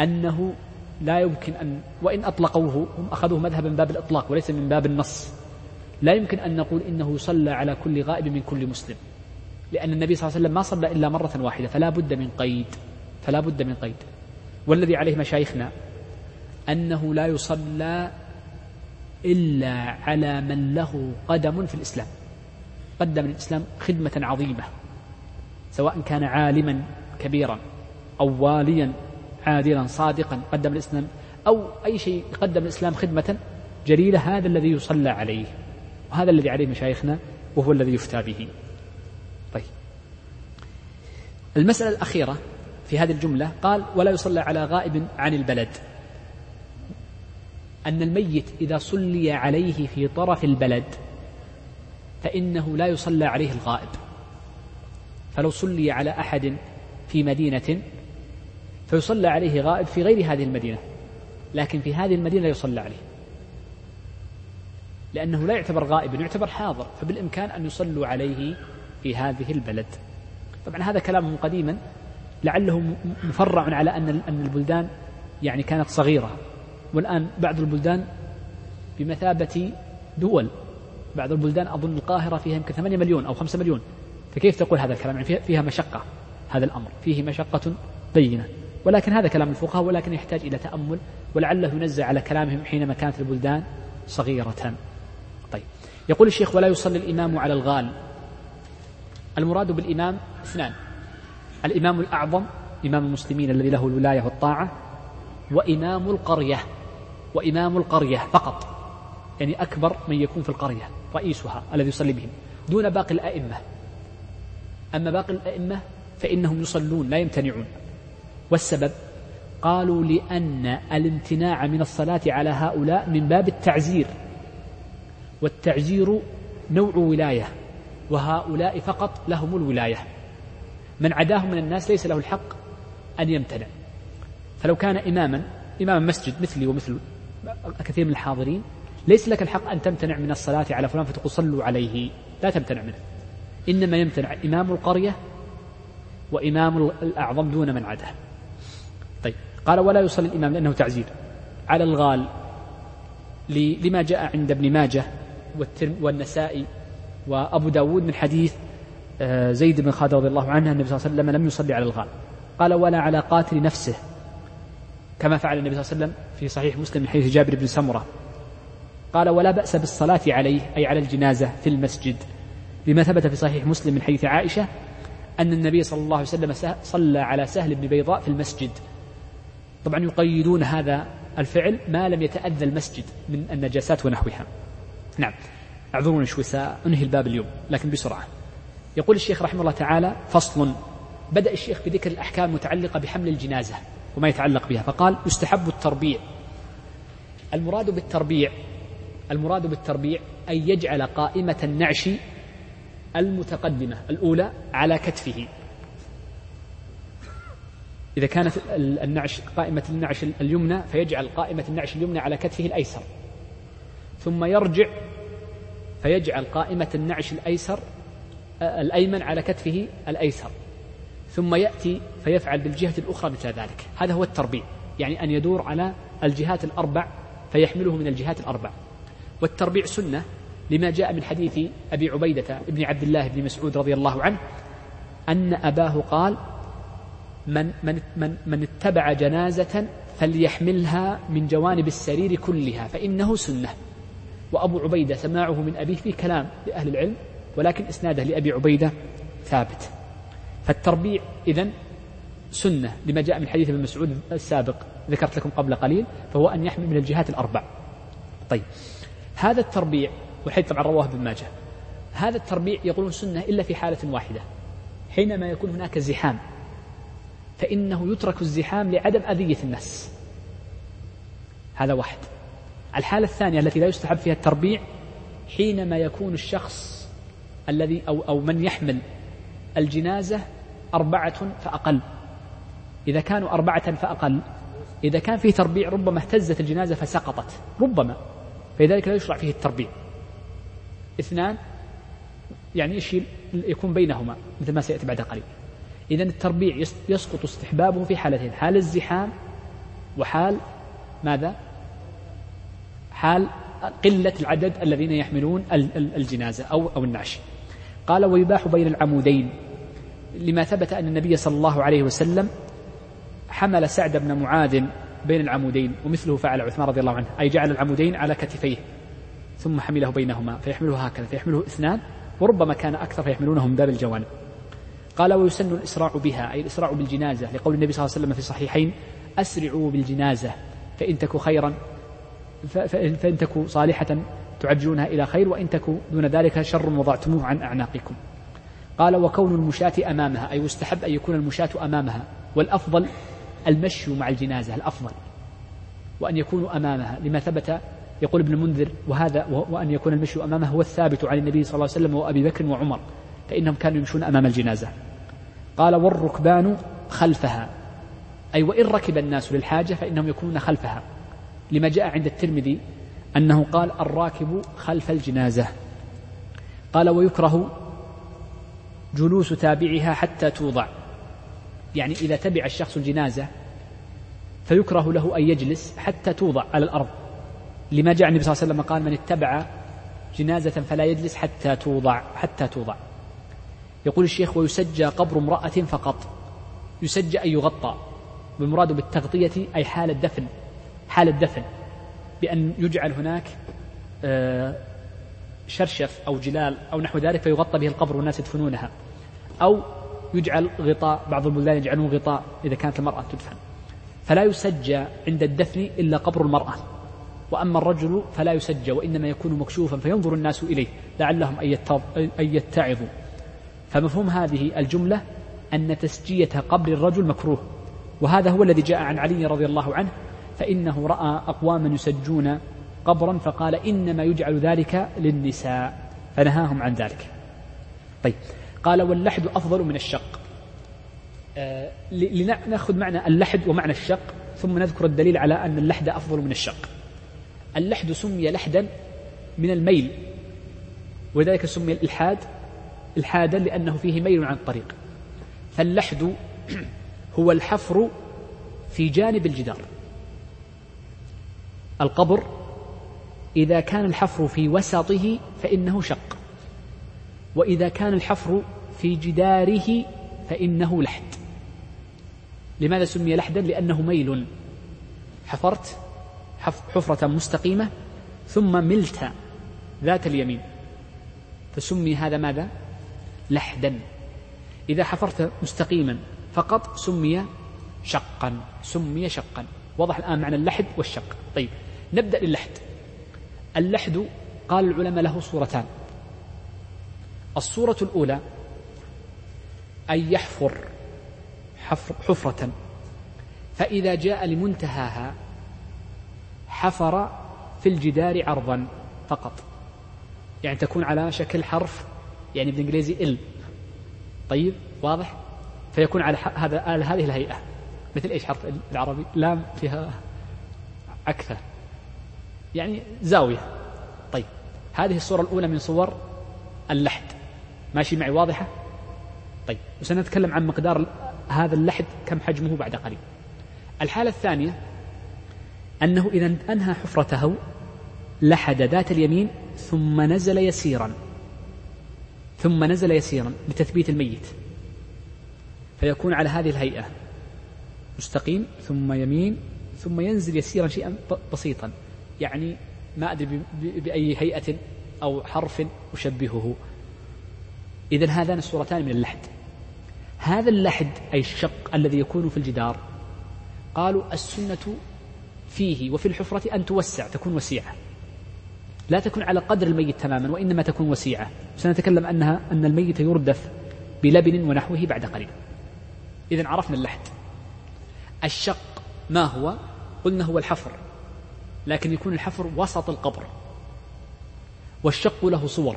أنه لا يمكن أن وإن أطلقوه هم أخذوه مذهبا من باب الإطلاق وليس من باب النص. لا يمكن أن نقول إنه يصلى على كل غائب من كل مسلم لأن النبي صلى الله عليه وسلم ما صلى إلا مرة واحدة فلا بد من قيد فلا بد من قيد. والذي عليه مشايخنا أنه لا يصلى إلا على من له قدم في الإسلام. قدم الإسلام خدمة عظيمة سواء كان عالما كبيرا أو واليا عادلا صادقا قدم الإسلام أو أي شيء قدم الإسلام خدمة جليلة هذا الذي يصلى عليه وهذا الذي عليه مشايخنا وهو الذي يفتى به. طيب. المسألة الأخيرة في هذه الجملة قال ولا يصلى على غائب عن البلد. أن الميت إذا صلي عليه في طرف البلد فإنه لا يصلى عليه الغائب. فلو صلي على أحد في مدينة فيصلى عليه غائب في غير هذه المدينة لكن في هذه المدينة لا يصلى عليه لأنه لا يعتبر غائبا يعتبر حاضر فبالإمكان أن يصلوا عليه في هذه البلد. طبعا هذا كلام قديما لعله مفرع على أن البلدان يعني كانت صغيرة. والآن بعض البلدان بمثابة دول بعض البلدان أظن القاهرة فيها يمكن 8 مليون أو 5 مليون. فكيف تقول هذا الكلام؟ يعني فيها مشقة هذا الأمر. فيه مشقة بينة. ولكن هذا كلام الفقهاء ولكن يحتاج إلى تأمل ولعله ينزع على كلامهم حينما كانت البلدان صغيرة. طيب. يقول الشيخ ولا يصلي الإمام على الغال. المراد بالإمام اثنان. الإمام الأعظم إمام المسلمين الذي له الولاية والطاعة وإمام القرية. وإمام القرية فقط. يعني أكبر من يكون في القرية رئيسها الذي يصلي بهم دون باقي الأئمة. أما باقي الأئمة فإنهم يصلون لا يمتنعون. والسبب قالوا لأن الامتناع من الصلاة على هؤلاء من باب التعزير. والتعزير نوع ولاية وهؤلاء فقط لهم الولاية. من عداهم من الناس ليس له الحق أن يمتنع. فلو كان إماما إمام مسجد مثلي ومثل كثير من الحاضرين ليس لك الحق أن تمتنع من الصلاة على فلان فتقول صلوا عليه. لا تمتنع منه. إنما يمتنع إمام القرية وإمام الأعظم دون من عداه طيب. قال ولا يصلي الإمام لأنه تعزير على الغال لما جاء عند ابن ماجه والنسائي وأبو داود من حديث آه، زيد بن خالد رضي الله عنه النبي صلى الله عليه وسلم لم يصلي على الغال. قال ولا على قاتل نفسه. كما فعل النبي صلى الله عليه وسلم في صحيح مسلم من حديث جابر بن سمرة. قال ولا بأس بالصلاة عليه أي على الجنازة في المسجد. لما ثبت في صحيح مسلم من حديث عائشة أن النبي صلى الله عليه وسلم صلى على سهل بن بيضاء في المسجد. طبعا يقيدون هذا الفعل ما لم يتأذى المسجد من النجاسات ونحوها. نعم. أعذروني شوي سأنهي الباب اليوم لكن بسرعة. يقول الشيخ رحمه الله تعالى فصل. بدأ الشيخ بذكر الأحكام المتعلقة بحمل الجنازة. وما يتعلق بها. فقال يستحب التربيع. المراد بالتربيع المراد بالتربيع أن يجعل قائمة النعش المتقدمة الأولى على كتفه. إذا كانت النعش قائمة النعش اليمنى فيجعل قائمة النعش اليمنى على كتفه الأيسر. ثم يرجع فيجعل قائمة النعش الأيسر الأيمن على كتفه الأيسر. ثم يأتي فيفعل بالجهة الأخرى مثل ذلك. هذا هو التربيع. يعني أن يدور على الجهات الأربع فيحمله من الجهات الأربع. والتربيع سنة لما جاء من حديث أبي عبيدة بن عبد الله بن مسعود رضي الله عنه أن أباه قال من, من, من, من اتبع جنازة فليحملها من جوانب السرير كلها فإنه سنة. وأبو عبيدة سماعه من أبيه في كلام لأهل العلم ولكن إسناده لأبي عبيدة ثابت. فالتربيع إذن سنة لما جاء من حديث ابن مسعود السابق ذكرت لكم قبل قليل فهو أن يحمل من الجهات الأربع. طيب هذا التربيع والحديث طبعا رواه ابن ماجه هذا التربيع يقولون سنة إلا في حالة واحدة حينما يكون هناك زحام فإنه يترك الزحام لعدم أذية الناس. هذا واحد. الحالة الثانية التي لا يستحب فيها التربيع حينما يكون الشخص الذي أو, أو من يحمل الجنازة أربعة فأقل. إذا كانوا أربعة فأقل. إذا كان فيه تربيع ربما اهتزت الجنازة فسقطت ربما. فلذلك لا يشرع فيه التربيع. اثنان يعني إيش يكون بينهما مثل ما سيأتي بعد قليل. إذا التربيع يسقط استحبابه في حالتين حال الزحام وحال ماذا؟ حال قلة العدد الذين يحملون الجنازة أو أو النعش. قال ويباح بين العمودين. لما ثبت أن النبي صلى الله عليه وسلم حمل سعد بن معاذ بين العمودين ومثله فعل عثمان رضي الله عنه أي جعل العمودين على كتفيه ثم حمله بينهما فيحمله هكذا فيحمله اثنان وربما كان أكثر فيحملونه من باب الجوانب قال ويسن الإسراع بها أي الإسراع بالجنازة لقول النبي صلى الله عليه وسلم في الصحيحين أسرعوا بالجنازة فإن تكو خيرا فإن تكو صالحة تعجلونها إلى خير وإن تكو دون ذلك شر وضعتموه عن أعناقكم. قال وكون المشاة أمامها أي يستحب أن يكون المشاة أمامها. والأفضل المشي مع الجنازة الأفضل. وأن يكونوا أمامها لما ثبت يقول ابن المنذر وهذا وأن يكون المشي أمامه هو الثابت عن النبي صلى الله عليه وسلم وأبي بكر وعمر فإنهم كانوا يمشون أمام الجنازة. قال والركبان خلفها أي وإن ركب الناس للحاجة فإنهم يكونون خلفها. لما جاء عند الترمذي أنه قال الراكب خلف الجنازة. قال ويكره جلوس تابعها حتى توضع. يعني إذا تبع الشخص الجنازة فيكره له أن يجلس حتى توضع على الأرض. لما جاء النبي صلى الله عليه وسلم قال من اتبع جنازة فلا يجلس حتى توضع حتى توضع. يقول الشيخ ويسجى قبر امرأة فقط. يسجى أن يغطى. والمراد بالتغطية أي حال الدفن حال الدفن. بأن يجعل هناك آه، شرشف أو جلال أو نحو ذلك فيغطى به القبر والناس يدفنونها. أو يجعل غطاء بعض البلدان يجعلون غطاء إذا كانت المرأة تدفن. فلا يسجى عند الدفن إلا قبر المرأة. وأما الرجل فلا يسجى وإنما يكون مكشوفا فينظر الناس إليه لعلهم أن يتعظوا. فمفهوم هذه الجملة أن تسجية قبر الرجل مكروه. وهذا هو الذي جاء عن علي رضي الله عنه فإنه رأى أقواما يسجون قبرا فقال إنما يجعل ذلك للنساء. فنهاهم عن ذلك. طيب. قال واللحد أفضل من الشق. آه لنأخذ معنى اللحد ومعنى الشق ثم نذكر الدليل على أن اللحد أفضل من الشق. اللحد سمي لحدا من الميل ولذلك سمي الإلحاد إلحادا لأنه فيه ميل عن الطريق. فاللحد *clears throat* هو الحفر في جانب الجدار. القبر إذا كان الحفر في وسطه فإنه شق. وإذا كان الحفر في جداره فإنه لحد. لماذا سمي لحدا؟ لأنه ميل. حفرت حفرة مستقيمة ثم ملت ذات اليمين. فسمي هذا ماذا؟ لحدا. إذا حفرت مستقيما فقط سمي شقا. سمي شقا. واضح الآن معنى اللحد والشق. طيب نبدأ للحد. اللحد قال العلماء له صورتان. الصورة الأولى أن يحفر حفرة. فإذا جاء لمنتهاها حفر في الجدار عرضا فقط. يعني تكون على شكل حرف يعني بالإنجليزي ال طيب واضح؟ فيكون على هذا هذه الهيئة. مثل إيش حرف العربي؟ لام فيها عكثة يعني زاوية. طيب هذه الصورة الأولى من صور اللحد. ماشي معي واضحة؟ طيب وسنتكلم عن مقدار هذا اللحد كم حجمه بعد قليل. الحالة الثانية أنه إذا أنهى حفرته لحد ذات اليمين ثم نزل يسيرا. ثم نزل يسيرا لتثبيت الميت. فيكون على هذه الهيئة. مستقيم ثم يمين ثم ينزل يسيرا شيئا بسيطا. يعني ما أدري بأي هيئة أو حرف أشبهه. إذا هذان الصورتان من اللحد. هذا اللحد أي الشق الذي يكون في الجدار قالوا السنة فيه وفي الحفرة أن توسع تكون وسيعة. لا تكون على قدر الميت تماما وإنما تكون وسيعة. سنتكلم أنها أن الميت يردف بلبن ونحوه بعد قليل. إذا عرفنا اللحد. الشق ما هو؟ قلنا هو الحفر لكن يكون الحفر وسط القبر والشق له صور.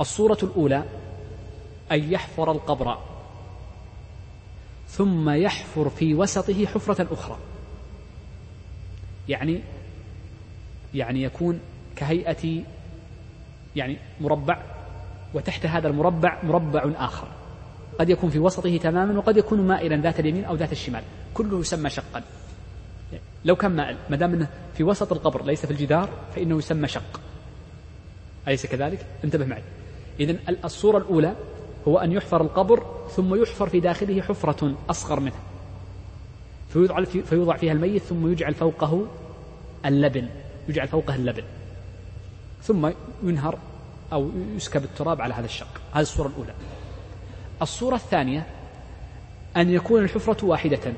الصورة الأولى أن يحفر القبر ثم يحفر في وسطه حفرة أخرى. يعني يعني يكون كهيئة يعني مربع وتحت هذا المربع مربع آخر. قد يكون في وسطه تماما وقد يكون مائلا ذات اليمين أو ذات الشمال. كله يسمى شقا. لو كان مائل ما دام إنه في وسط القبر ليس في الجدار فإنه يسمى شق. أليس كذلك؟ انتبه معي. اذا الصورة الأولى هو أن يحفر القبر ثم يحفر في داخله حفرة أصغر منه. فيوضع فيوضع فيها الميت ثم يجعل فوقه اللبن يجعل فوقه اللبن. ثم ينهر أو يسكب التراب على هذا الشق. هذه الصورة الأولى. الصورة الثانية أن يكون الحفرة واحدة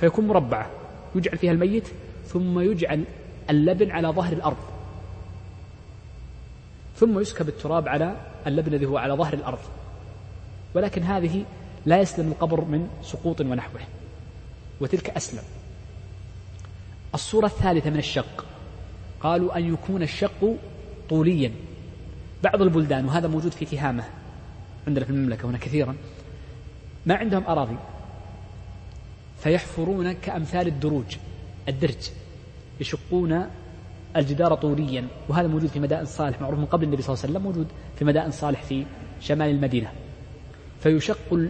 فيكون مربعة. يجعل فيها الميت ثم يجعل اللبن على ظهر الأرض. ثم يسكب التراب على اللبن الذي هو على ظهر الأرض. ولكن هذه لا يسلم القبر من سقوط ونحوه. وتلك أسلم. الصورة الثالثة من الشق. قالوا أن يكون الشق طوليا. بعض البلدان وهذا موجود في تهامة عندنا في المملكة هنا كثيرا ما عندهم أراضي. فيحفرون كأمثال الدروج الدرج يشقون الجدار طوليا وهذا موجود في مدائن صالح معروف من قبل النبي صلى الله عليه وسلم موجود في مدائن صالح في شمال المدينة. فيشق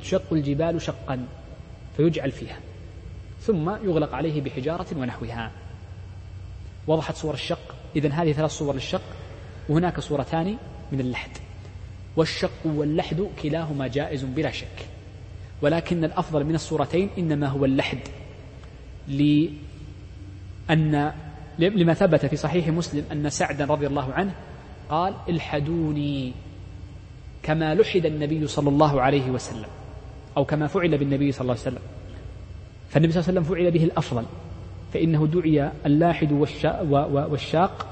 تشق الجبال شقا فيجعل فيها ثم يغلق عليه بحجارة ونحوها. وضحت صور الشق. إذا هذه ثلاث صور للشق وهناك صورتان من اللحد. والشق واللحد كلاهما جائز بلا شك. ولكن الأفضل من الصورتين إنما هو اللحد لأن لما ثبت في صحيح مسلم أن سعدا رضي الله عنه قال الحدوني كما لحد النبي صلى الله عليه وسلم أو كما فعل بالنبي صلى الله عليه وسلم. فالنبي صلى الله عليه وسلم فعل به الأفضل فإنه دعي اللاحد والشاق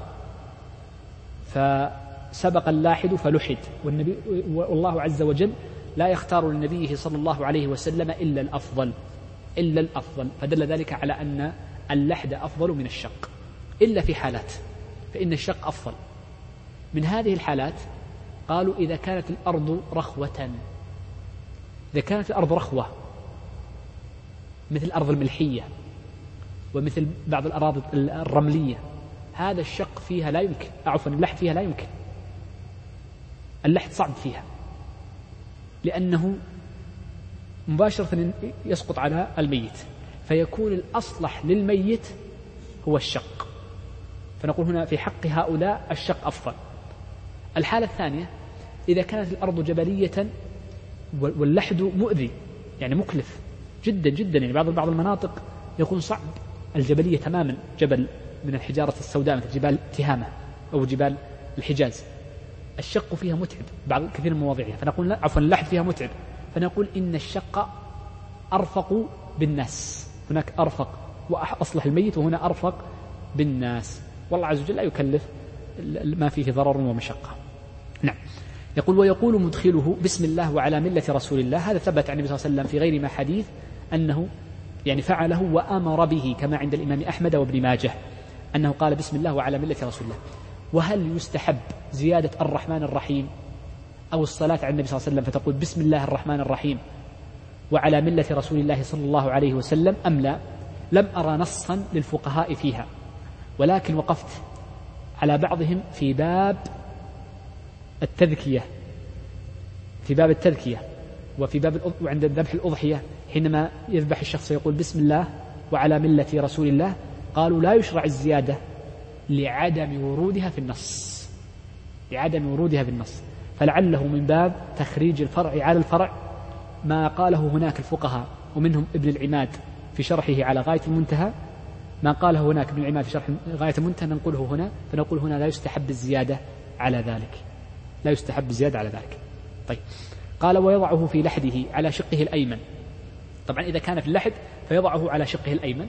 فسبق اللاحد فلحد. والنبي والله عز وجل لا يختار لنبيه صلى الله عليه وسلم إلا الأفضل إلا الأفضل. فدل ذلك على أن اللحد أفضل من الشق إلا في حالات فإن الشق أفضل. من هذه الحالات قالوا إذا كانت الأرض رخوة إذا كانت الأرض رخوة مثل الأرض الملحية ومثل بعض الأراضي الرملية هذا الشق فيها لا يمكن عفوا اللحد فيها لا يمكن. اللحد صعب فيها لأنه مباشرة يسقط على الميت فيكون الأصلح للميت هو الشق. فنقول هنا في حق هؤلاء الشق أفضل. الحالة الثانية إذا كانت الأرض جبلية واللحد مؤذي يعني مكلف جدا جدا يعني بعض بعض المناطق يكون صعب الجبلية تماما جبل من الحجارة السوداء مثل جبال تهامة أو جبال الحجاز. الشق فيها متعب بعض كثير من مواضيعها فنقول عفوا اللحد فيها متعب. فنقول إن الشق أرفق بالناس. هناك أرفق وأصلح الميت وهنا أرفق بالناس. والله عز وجل لا يكلف ما فيه ضرر ومشقة. نعم. يقول ويقول مدخله بسم الله وعلى ملة رسول الله. هذا ثبت عن النبي صلى الله عليه وسلم في غير ما حديث أنه يعني فعله وأمر به كما عند الإمام أحمد وابن ماجه أنه قال بسم الله وعلى ملة رسول الله. وهل يستحب زيادة الرحمن الرحيم أو الصلاة على النبي صلى الله عليه وسلم فتقول بسم الله الرحمن الرحيم وعلى ملة رسول الله صلى الله عليه وسلم أم لا؟ لم أرى نصا للفقهاء فيها. ولكن وقفت على بعضهم في باب التذكية في باب التذكية وفي باب وعند ذبح الأضحية حينما يذبح الشخص يقول بسم الله وعلى ملة رسول الله قالوا لا يشرع الزيادة لعدم ورودها في النص لعدم ورودها في النص. فلعله من باب تخريج الفرع على الفرع ما قاله هناك الفقهاء ومنهم ابن العماد في شرحه على غاية المنتهى ما قاله هناك ابن العماد في شرح غاية المنتهى ننقله هنا فنقول هنا لا يستحب الزيادة على ذلك. لا يستحب الزيادة على ذلك. طيب. قال ويضعه في لحده على شقه الأيمن. طبعا إذا كان في اللحد فيضعه على شقه الأيمن.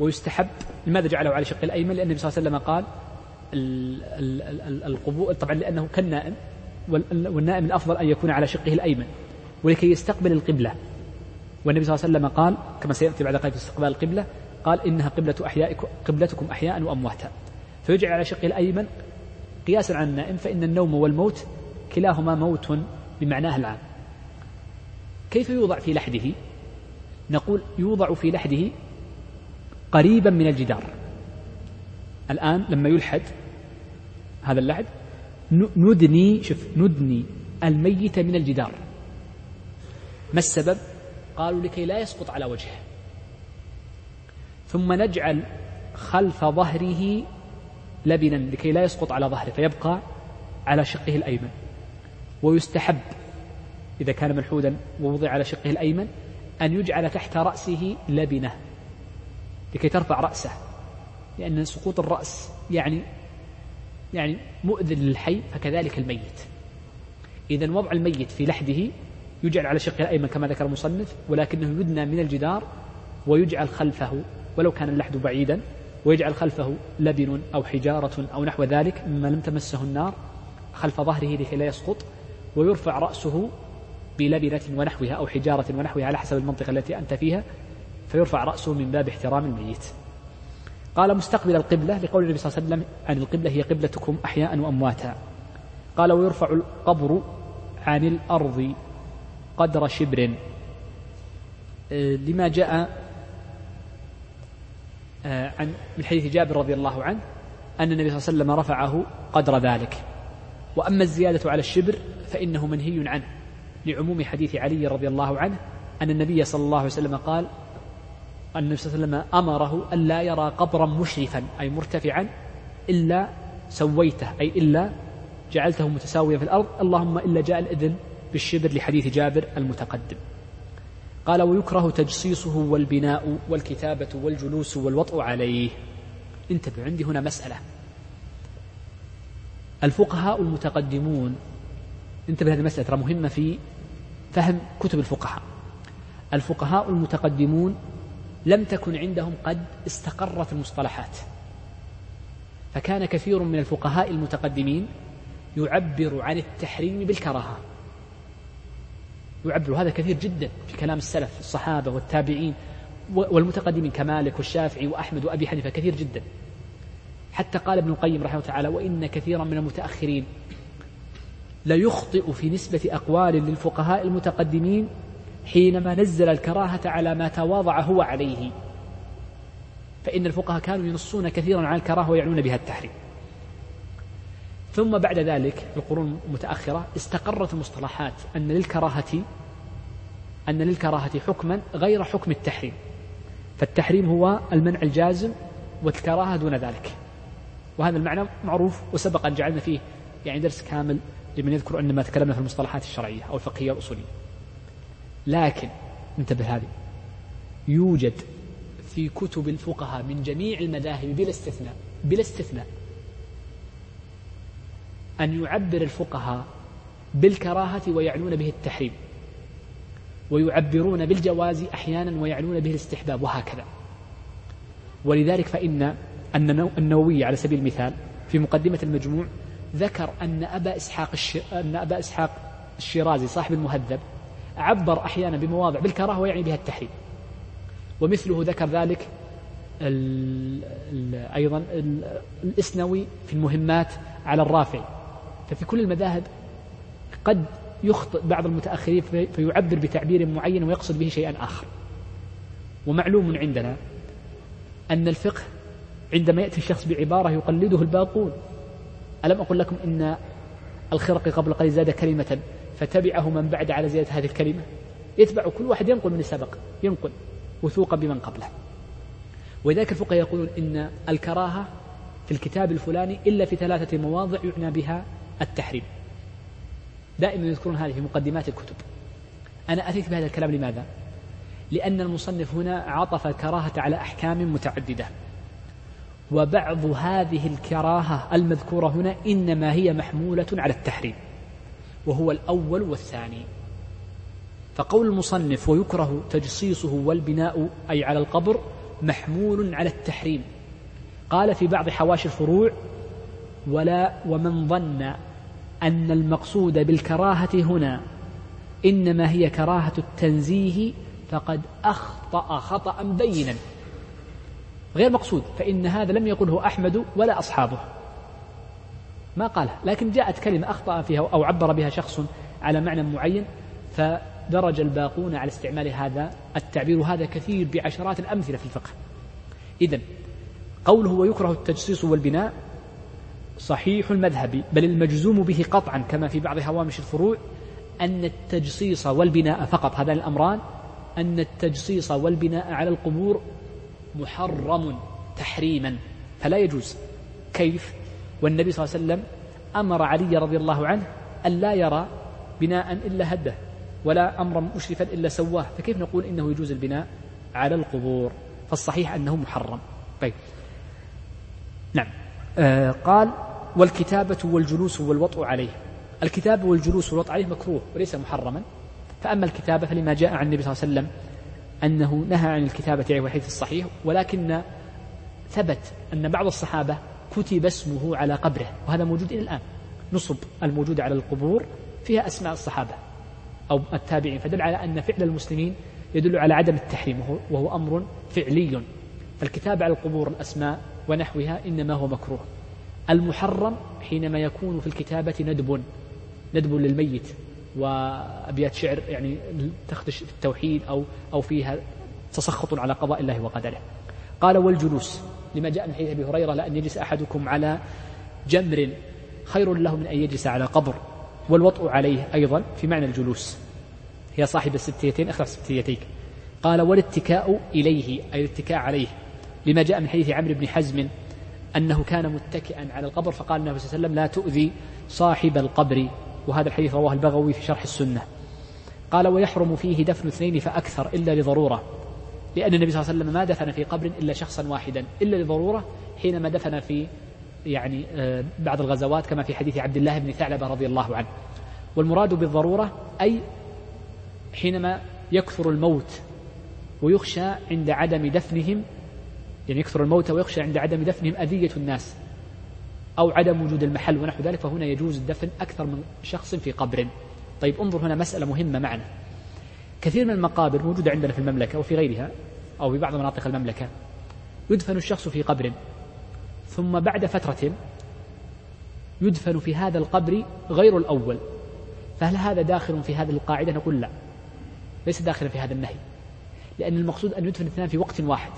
ويستحب لماذا جعله على شقه الأيمن لأن النبي صلى الله عليه وسلم قال القبور طبعا لأنه كالنائم والنائم الأفضل أن يكون على شقه الأيمن. ولكي يستقبل القبلة. والنبي صلى الله عليه وسلم قال كما سيأتي بعد قليل في استقبال القبلة قال إنها قبلة أحيائكم قبلتكم أحياء وأمواتا. فيجعل على شقه الأيمن قياسا على النائم فإن النوم والموت كلاهما موت بمعناه العام. كيف يوضع في لحده؟ نقول يوضع في لحده قريبا من الجدار. الآن لما يلحد هذا اللحد ندني شوف ندني الميت من الجدار. ما السبب؟ قالوا لكي لا يسقط على وجهه. ثم نجعل خلف ظهره لبنا لكي لا يسقط على ظهره فيبقى على شقه الأيمن ويستحب إذا كان ملحودا ووضع على شقه الأيمن أن يجعل تحت رأسه لبنة لكي ترفع رأسه لأن سقوط الرأس يعني يعني مؤذن للحي فكذلك الميت. إذا وضع الميت في لحده يجعل على شقه الأيمن كما ذكر المصنف ولكنه يدنى من الجدار ويجعل خلفه ولو كان اللحد بعيدا ويجعل خلفه لبن أو حجارة أو نحو ذلك مما لم تمسه النار خلف ظهره لكي لا يسقط ويرفع رأسه بلبنة ونحوها أو حجارة ونحوها على حسب المنطقة التي أنت فيها فيرفع رأسه من باب احترام الميت. قال مستقبل القبلة لقول النبي صلى الله عليه وسلم عن القبلة هي قبلتكم أحياء وأمواتا. قال ويرفع القبر عن الأرض قدر شبر. آه، لما جاء عن من حديث جابر رضي الله عنه أن النبي صلى الله عليه وسلم رفعه قدر ذلك. وأما الزيادة على الشبر فإنه منهي عنه لعموم حديث علي رضي الله عنه أن النبي صلى الله عليه وسلم قال أن النبي صلى الله عليه وسلم أمره أن لا يرى قبرا مشرفا أي مرتفعا إلا سويته أي إلا جعلته متساويا في الأرض اللهم إلا جاء الإذن بالشبر لحديث جابر المتقدم. قال ويكره تجصيصه والبناء والكتابة والجلوس والوطء عليه. انتبه عندي هنا مسألة. الفقهاء المتقدمون انتبه هذه المسألة ترى مهمة في فهم كتب الفقهاء. الفقهاء المتقدمون لم تكن عندهم قد استقرت المصطلحات. فكان كثير من الفقهاء المتقدمين يعبر عن التحريم بالكراهة. يعبر هذا كثير جدا في كلام السلف الصحابة والتابعين والمتقدمين كمالك والشافعي وأحمد وأبي حنيفة كثير جدا. حتى قال ابن القيم رحمه الله تعالى وإن كثيرا من المتأخرين ليخطئ في نسبة أقوال للفقهاء المتقدمين حينما نزل الكراهة على ما تواضع هو عليه. فإن الفقهاء كانوا ينصون كثيرا على الكراهة ويعنون بها التحريم. ثم بعد ذلك في القرون المتأخرة استقرت المصطلحات أن للكراهة أن للكراهة حكما غير حكم التحريم فالتحريم هو المنع الجازم والكراهة دون ذلك. وهذا المعنى معروف وسبق أن جعلنا فيه يعني درس كامل لمن يذكر أن ما تكلمنا في المصطلحات الشرعية أو الفقهية الأصولية لكن انتبه هذه. يوجد في كتب الفقهاء من جميع المذاهب بلا استثناء بلا استثناء أن يعبر الفقهاء بالكراهة ويعنون به التحريم ويعبرون بالجواز أحيانا ويعنون به الاستحباب وهكذا. ولذلك فإن النووي على سبيل المثال في مقدمة المجموع ذكر أن أبا إسحاق أن أبا إسحاق الشيرازي صاحب المهذب عبر أحيانا بمواضع بالكراهة ويعني بها التحريم. ومثله ذكر ذلك ال ال أيضا ال الإسنوي في المهمات على الرافع ففي كل المذاهب قد يخطئ بعض المتأخرين فيعبر بتعبير معين ويقصد به شيئا آخر. ومعلوم عندنا أن الفقه عندما يأتي الشخص بعبارة يقلده الباقون. ألم أقل لكم إن الخرق قبل قليل زاد كلمة فتبعه من بعد على زيادة هذه الكلمة. يتبع كل واحد ينقل من السبق. ينقل وثوقا بمن قبله. ولذلك الفقهاء يقولون إن الكراهة في الكتاب الفلاني إلا في ثلاثة مواضع يعنى بها التحريم. دائما يذكرون هذه في مقدمات الكتب. أنا أتيت بهذا الكلام لماذا؟ لأن المصنف هنا عطف الكراهة على أحكام متعددة. وبعض هذه الكراهة المذكورة هنا إنما هي محمولة على التحريم وهو الأول والثاني. فقول المصنف ويكره تجصيصه والبناء أي على القبر محمول على التحريم. قال في بعض حواشي الفروع ولا ومن ظن أن المقصود بالكراهة هنا إنما هي كراهة التنزيه فقد أخطأ خطأ بينا. غير مقصود فإن هذا لم يقله أحمد ولا أصحابه. ما قالها لكن جاءت كلمة أخطأ فيها أو عبر بها شخص على معنى معين فدرج الباقون على استعمال هذا. التعبير وهذا كثير بعشرات الأمثلة في الفقه. إذا قوله ويكره التجصيص والبناء صحيح المذهب بل المجزوم به قطعا كما في بعض هوامش الفروع أن التجصيص والبناء فقط. هذان الأمران أن التجصيص والبناء على القبور محرم تحريما. فلا يجوز. كيف؟ والنبي صلى الله عليه وسلم أمر علي رضي الله عنه أن لا يرى بناء إلا هده ولا أمرا مشرفا إلا سواه. فكيف نقول إنه يجوز البناء على القبور؟ فالصحيح أنه محرم. طيب. نعم. قال والكتابة والجلوس والوطء عليه. الكتابة والجلوس والوطء عليه مكروه وليس محرما. فأما الكتابة فلما جاء عن النبي صلى الله عليه وسلم أنه نهى عن الكتابة عليه الحديث الصحيح ولكن ثبت أن بعض الصحابة كتب اسمه على قبره وهذا موجود إلى الآن. نصب الموجودة على القبور فيها أسماء الصحابة أو التابعين فدل على أن فعل المسلمين يدل على عدم التحريم وهو أمر فعلي. فالكتاب على القبور الأسماء ونحوها إنما هو مكروه. المحرم حينما يكون في الكتابة ندب ندب للميت وأبيات شعر يعني تخدش التوحيد أو أو فيها تسخط على قضاء الله وقدره. قال والجلوس لما جاء من حديث أبي هريرة لأن يجلس أحدكم على جمر خير له من أن يجلس على قبر. والوطء عليه أيضا في معنى الجلوس. هي صاحب الستيتين أخرج ستيتيك قال والاتكاء إليه أي الاتكاء عليه. لما جاء من حديث عمرو بن حزم أنه كان متكئا على القبر فقال النبي صلى الله عليه وسلم لا تؤذي صاحب القبر. وهذا الحديث رواه البغوي في شرح السنة. قال ويحرم فيه دفن اثنين فأكثر إلا لضرورة لأن النبي صلى الله عليه وسلم ما دفن في قبر إلا شخصا واحدا إلا لضرورة حينما دفن في يعني آه، بعض الغزوات كما في حديث عبد الله بن ثعلبة رضي الله عنه. والمراد بالضرورة أي حينما يكثر الموت ويخشى عند عدم دفنهم يعني يكثر الموت ويخشى عند عدم دفنهم أذية الناس أو عدم وجود المحل ونحو ذلك فهنا يجوز الدفن أكثر من شخص في قبر. طيب انظر هنا مسألة مهمة معنا. كثير من المقابر موجودة عندنا في المملكة وفي غيرها أو في بعض مناطق المملكة. يدفن الشخص في قبر. ثم بعد فترة يدفن في هذا القبر غير الأول. فهل هذا داخل في هذه القاعدة؟ نقول لا. ليس داخلا في هذا النهي. لأن المقصود أن يدفن اثنان في وقت واحد.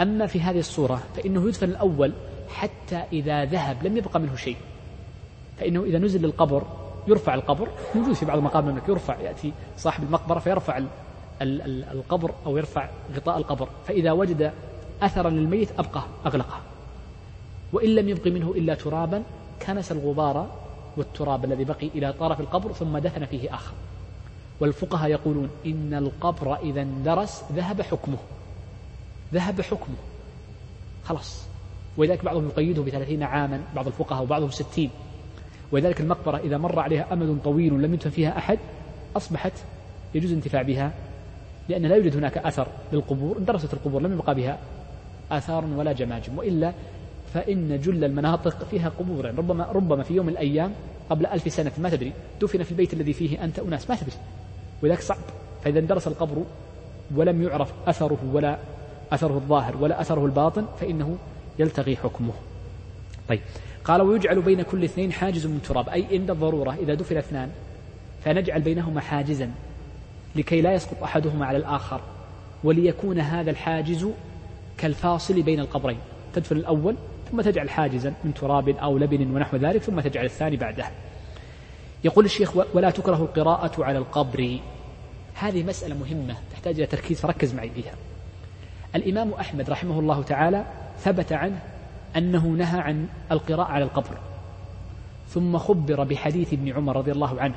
أما في هذه الصورة فإنه يدفن الأول حتى إذا ذهب لم يبقى منه شيء. فإنه إذا نزل للقبر يرفع القبر. موجود في بعض المقابر أنك يرفع يأتي صاحب المقبرة فيرفع القبر أو يرفع غطاء القبر. فإذا وجد أثرا للميت أبقى أغلقه. وإن لم يبق منه إلا ترابا كنس الغبار والتراب الذي بقي إلى طرف القبر ثم دفن فيه آخر. والفقهاء يقولون إن القبر إذا اندرس ذهب حكمه. ذهب حكمه. خلاص. ولذلك بعضهم يقيده بثلاثين عاما بعض الفقهاء وبعضهم ستين. ولذلك المقبرة إذا مر عليها أمد طويل لم يدفن فيها أحد أصبحت يجوز الانتفاع بها لأن لا يوجد هناك أثر للقبور اندرست القبور لم يبقى بها آثار ولا جماجم وإلا فإن جل المناطق فيها قبور. يعني ربما ربما في يوم من الأيام قبل ألف سنة ما تدري. دفن في البيت الذي فيه أنت أناس ما تدري. ولذلك صعب. فإذا اندرس القبر ولم يعرف أثره ولا أثره الظاهر ولا أثره الباطن فإنه يلتغي حكمه. طيب. قال ويجعل بين كل اثنين حاجز من تراب أي عند الضرورة إذا دفن اثنان فنجعل بينهما حاجزا لكي لا يسقط أحدهما على الآخر وليكون هذا الحاجز كالفاصل بين القبرين. تدفن الأول ثم تجعل حاجزا من تراب أو لبن ونحو ذلك ثم تجعل الثاني بعده. يقول الشيخ ولا تكره القراءة على القبر. هذه مسألة مهمة تحتاج إلى تركيز فركز معي فيها. الإمام أحمد رحمه الله تعالى ثبت عنه أنه نهى عن القراءة على القبر. ثم خبر بحديث ابن عمر رضي الله عنه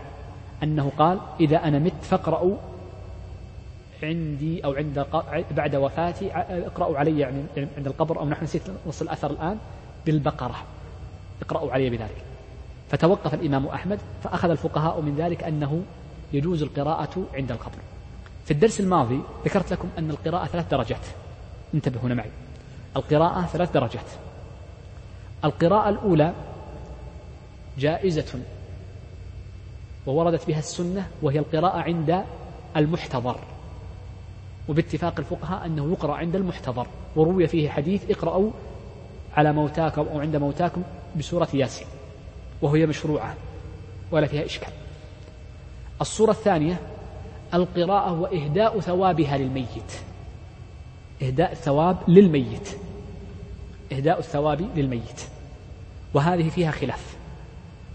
أنه قال إذا أنا مت فاقرأوا عندي أو عند بعد وفاتي اقرأوا علي يعني عند القبر أو نحن نسيت نص الأثر الآن بالبقرة. اقرأوا علي بذلك. فتوقف الإمام أحمد فأخذ الفقهاء من ذلك أنه يجوز القراءة عند القبر. في الدرس الماضي ذكرت لكم أن القراءة ثلاث درجات. انتبهوا هنا معي. القراءة ثلاث درجات. القراءة الأولى جائزة ووردت بها السنة وهي القراءة عند المحتضر. وباتفاق الفقهاء أنه يقرأ عند المحتضر. وروي فيه حديث اقرأوا على موتاكم أو عند موتاكم بسورة ياسين. وهي مشروعة ولا فيها إشكال. الصورة الثانية القراءة وإهداء ثوابها للميت. إهداء الثواب للميت. إهداء الثواب للميت. وهذه فيها خلاف.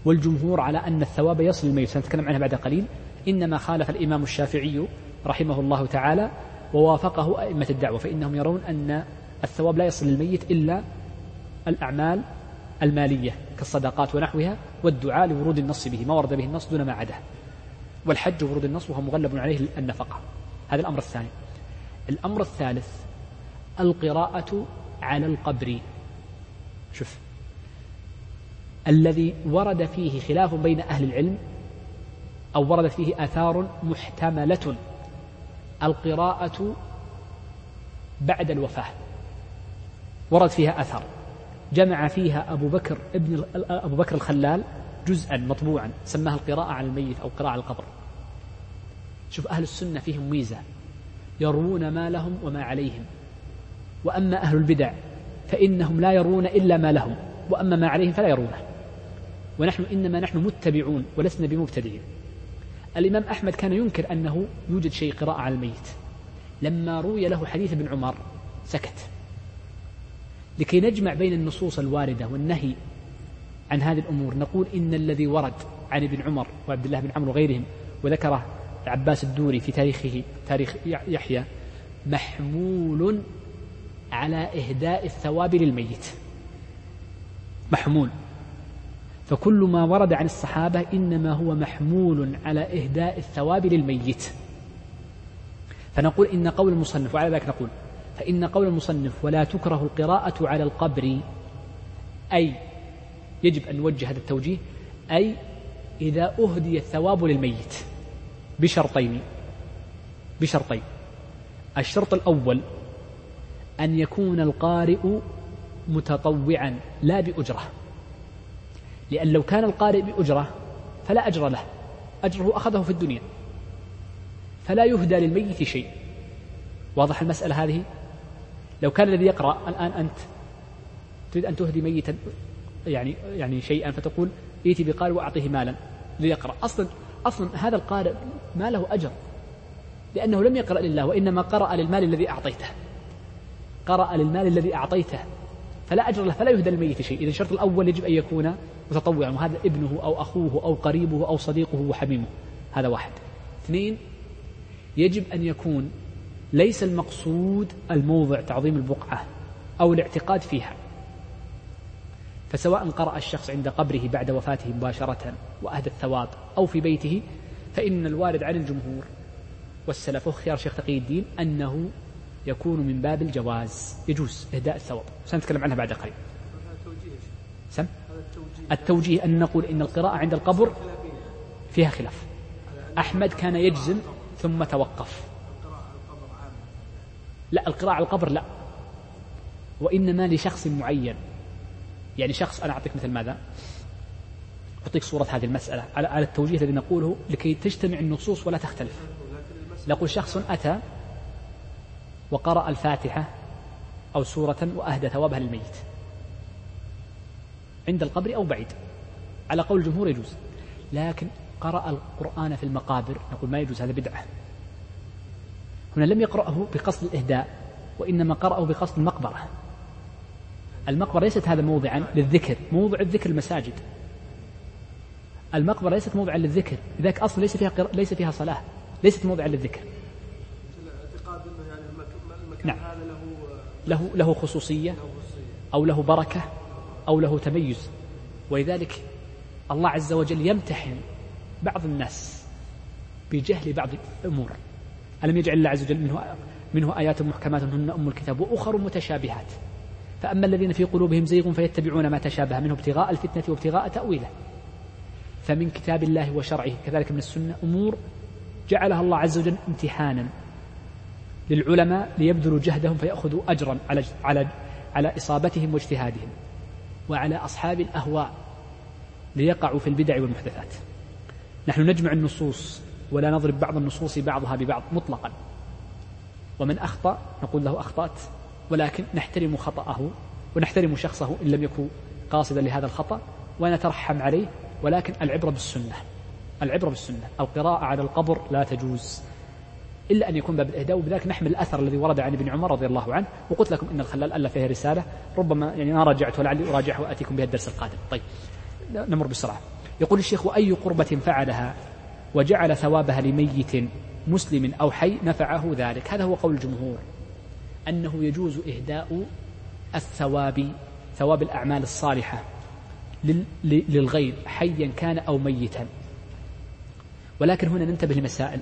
والجمهور على أن الثواب يصل للميت. سنتكلم عنها بعد قليل. إنما خالف الإمام الشافعي رحمه الله تعالى ووافقه أئمة الدعوة. فإنهم يرون أن الثواب لا يصل للميت إلا الأعمال المالية كالصدقات ونحوها والدعاء لورود النص به ما ورد به النص دون ما عداه والحج ورود النص وهو مغلب عليه النفقة. هذا الأمر الثاني. الأمر الثالث القراءة على القبر. شوف. الذي ورد فيه خلاف بين أهل العلم أو وردت فيه آثار محتملة. القراءة بعد الوفاة. ورد فيها أثر جمع فيها أبو بكر ابن أبو بكر الخلال جزءا مطبوعا سماها القراءة على الميت أو قراءة على القبر. شوف أهل السنة فيهم ميزة. يروون ما لهم وما عليهم. وأما أهل البدع فإنهم لا يرون إلا ما لهم وأما ما عليهم فلا يرونه. ونحن إنما نحن متبعون ولسنا بمبتدئين. الإمام أحمد كان ينكر أنه يوجد شيء قراءة على الميت. لما روي له حديث ابن عمر سكت. لكي نجمع بين النصوص الواردة والنهي عن هذه الأمور نقول إن الذي ورد عن ابن عمر وعبد الله بن عمرو وغيرهم وذكره العباس الدوري في تاريخه تاريخ يحيى محمول على إهداء الثواب للميت. محمول. فكل ما ورد عن الصحابة إنما هو محمول على إهداء الثواب للميت. فنقول إن قول المصنف وعلى ذلك نقول فإن قول المصنف ولا تكره القراءة على القبر أي يجب أن نوجه هذا التوجيه أي إذا أهدي الثواب للميت بشرطين بشرطين. الشرط الأول أن يكون القارئ متطوعا لا بأجرة. لأن لو كان القارئ بأجرة فلا أجر له. أجره أخذه في الدنيا. فلا يهدى للميت شيء. واضح المسألة هذه؟ لو كان الذي يقرأ الآن أنت تريد أن تهدي ميتا يعني يعني شيئا فتقول ائتي بقارئ وأعطيه مالا ليقرأ. أصلا أصلا هذا القارئ ما له أجر لأنه لم يقرأ لله وإنما قرأ للمال الذي أعطيته. قرأ للمال الذي أعطيته. فلا أجر له فلا يهدى الميت شيء. إذا الشرط الأول يجب أن يكون متطوعا وهذا ابنه أو أخوه أو قريبه أو صديقه وحميمه. هذا واحد. اثنين يجب أن يكون ليس المقصود الموضع تعظيم البقعة أو الاعتقاد فيها. فسواء قرأ الشخص عند قبره بعد وفاته مباشرة وأهدى الثواب أو في بيته فإن الوارد عن الجمهور والسلف وخيار شيخ تقي الدين أنه يكون من باب الجواز. يجوز. إهداء الثواب. سنتكلم عنها بعد قليل. سم التوجيه. أن نقول إن القراءة عند القبر فيها خلاف. أحمد كان يجزم ثم توقف. لا القراءة على القبر لا. وإنما لشخص معين. يعني شخص أنا أعطيك مثل ماذا؟ أعطيك صورة هذه المسألة. على التوجيه الذي نقوله لكي تجتمع النصوص ولا تختلف. نقول شخص أتى وقرأ الفاتحة أو سورة وأهدى ثوابها للميت. عند القبر أو بعيد. على قول الجمهور يجوز. لكن قرأ القرآن في المقابر نقول ما يجوز هذا بدعة. هنا لم يقرأه بقصد الإهداء وإنما قرأه بقصد المقبرة. المقبرة ليست هذا موضعا للذكر موضع الذكر المساجد. المقبرة ليست موضعا للذكر لذلك أصلا ليس فيها قر... ليس فيها صلاة ليست موضعا للذكر. نعم. له له خصوصية أو له بركة أو له تميز. ولذلك الله عز وجل يمتحن بعض الناس بجهل بعض الأمور. ألم يجعل الله عز وجل منه منه آيات محكمات هن أم الكتاب وأخر متشابهات. فأما الذين في قلوبهم زيغ فيتبعون ما تشابه منه ابتغاء الفتنة وابتغاء تأويله. فمن كتاب الله وشرعه كذلك من السنة أمور جعلها الله عز وجل امتحانا. للعلماء ليبذلوا جهدهم فيأخذوا أجرا على على على إصابتهم واجتهادهم وعلى أصحاب الأهواء ليقعوا في البدع والمحدثات. نحن نجمع النصوص ولا نضرب بعض النصوص بعضها ببعض مطلقا. ومن أخطأ نقول له أخطأت ولكن نحترم خطأه ونحترم شخصه إن لم يكن قاصدا لهذا الخطأ ونترحم عليه ولكن العبرة بالسنة العبرة بالسنة. القراءة على القبر لا تجوز. إلا أن يكون باب الإهداء وبذلك نحمل الأثر الذي ورد عن ابن عمر رضي الله عنه وقلت لكم إن الخلال ألف فيها رسالة. ربما يعني ما راجعت ولعلي أراجعها وأتيكم بها الدرس القادم. طيب نمر بسرعة. يقول الشيخ وأي قربة فعلها وجعل ثوابها لميت مسلم أو حي نفعه ذلك؟ هذا هو قول الجمهور أنه يجوز إهداء الثواب ثواب الأعمال الصالحة للغير حيا كان أو ميتا. ولكن هنا ننتبه لمسائل.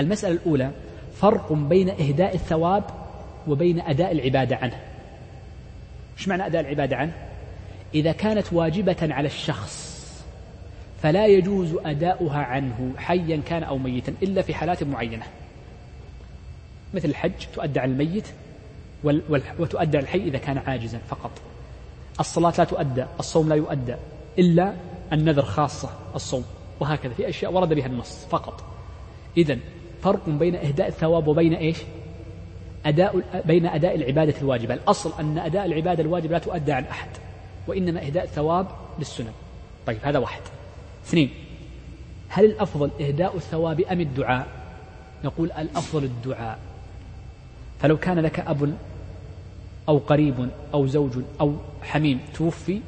المسألة الأولى فرق بين إهداء الثواب وبين أداء العبادة عنه. إيش معنى أداء العبادة عنه؟ إذا كانت واجبة على الشخص فلا يجوز أداؤها عنه حيا كان أو ميتا إلا في حالات معينة. مثل الحج تؤدى على الميت وتؤدى على الحي إذا كان عاجزا فقط. الصلاة لا تؤدى الصوم لا يؤدى إلا النذر خاصة الصوم. وهكذا في أشياء ورد بها النص فقط. إذا فرق بين إهداء الثواب وبين إيش؟ أداء بين أداء العبادة الواجبة. الأصل أن أداء العبادة الواجبة لا تؤدى عن أحد وإنما إهداء الثواب للسنن. طيب هذا واحد. اثنين هل الأفضل إهداء الثواب أم الدعاء؟ نقول الأفضل الدعاء. فلو كان لك أب أو قريب أو زوج أو حميم توفي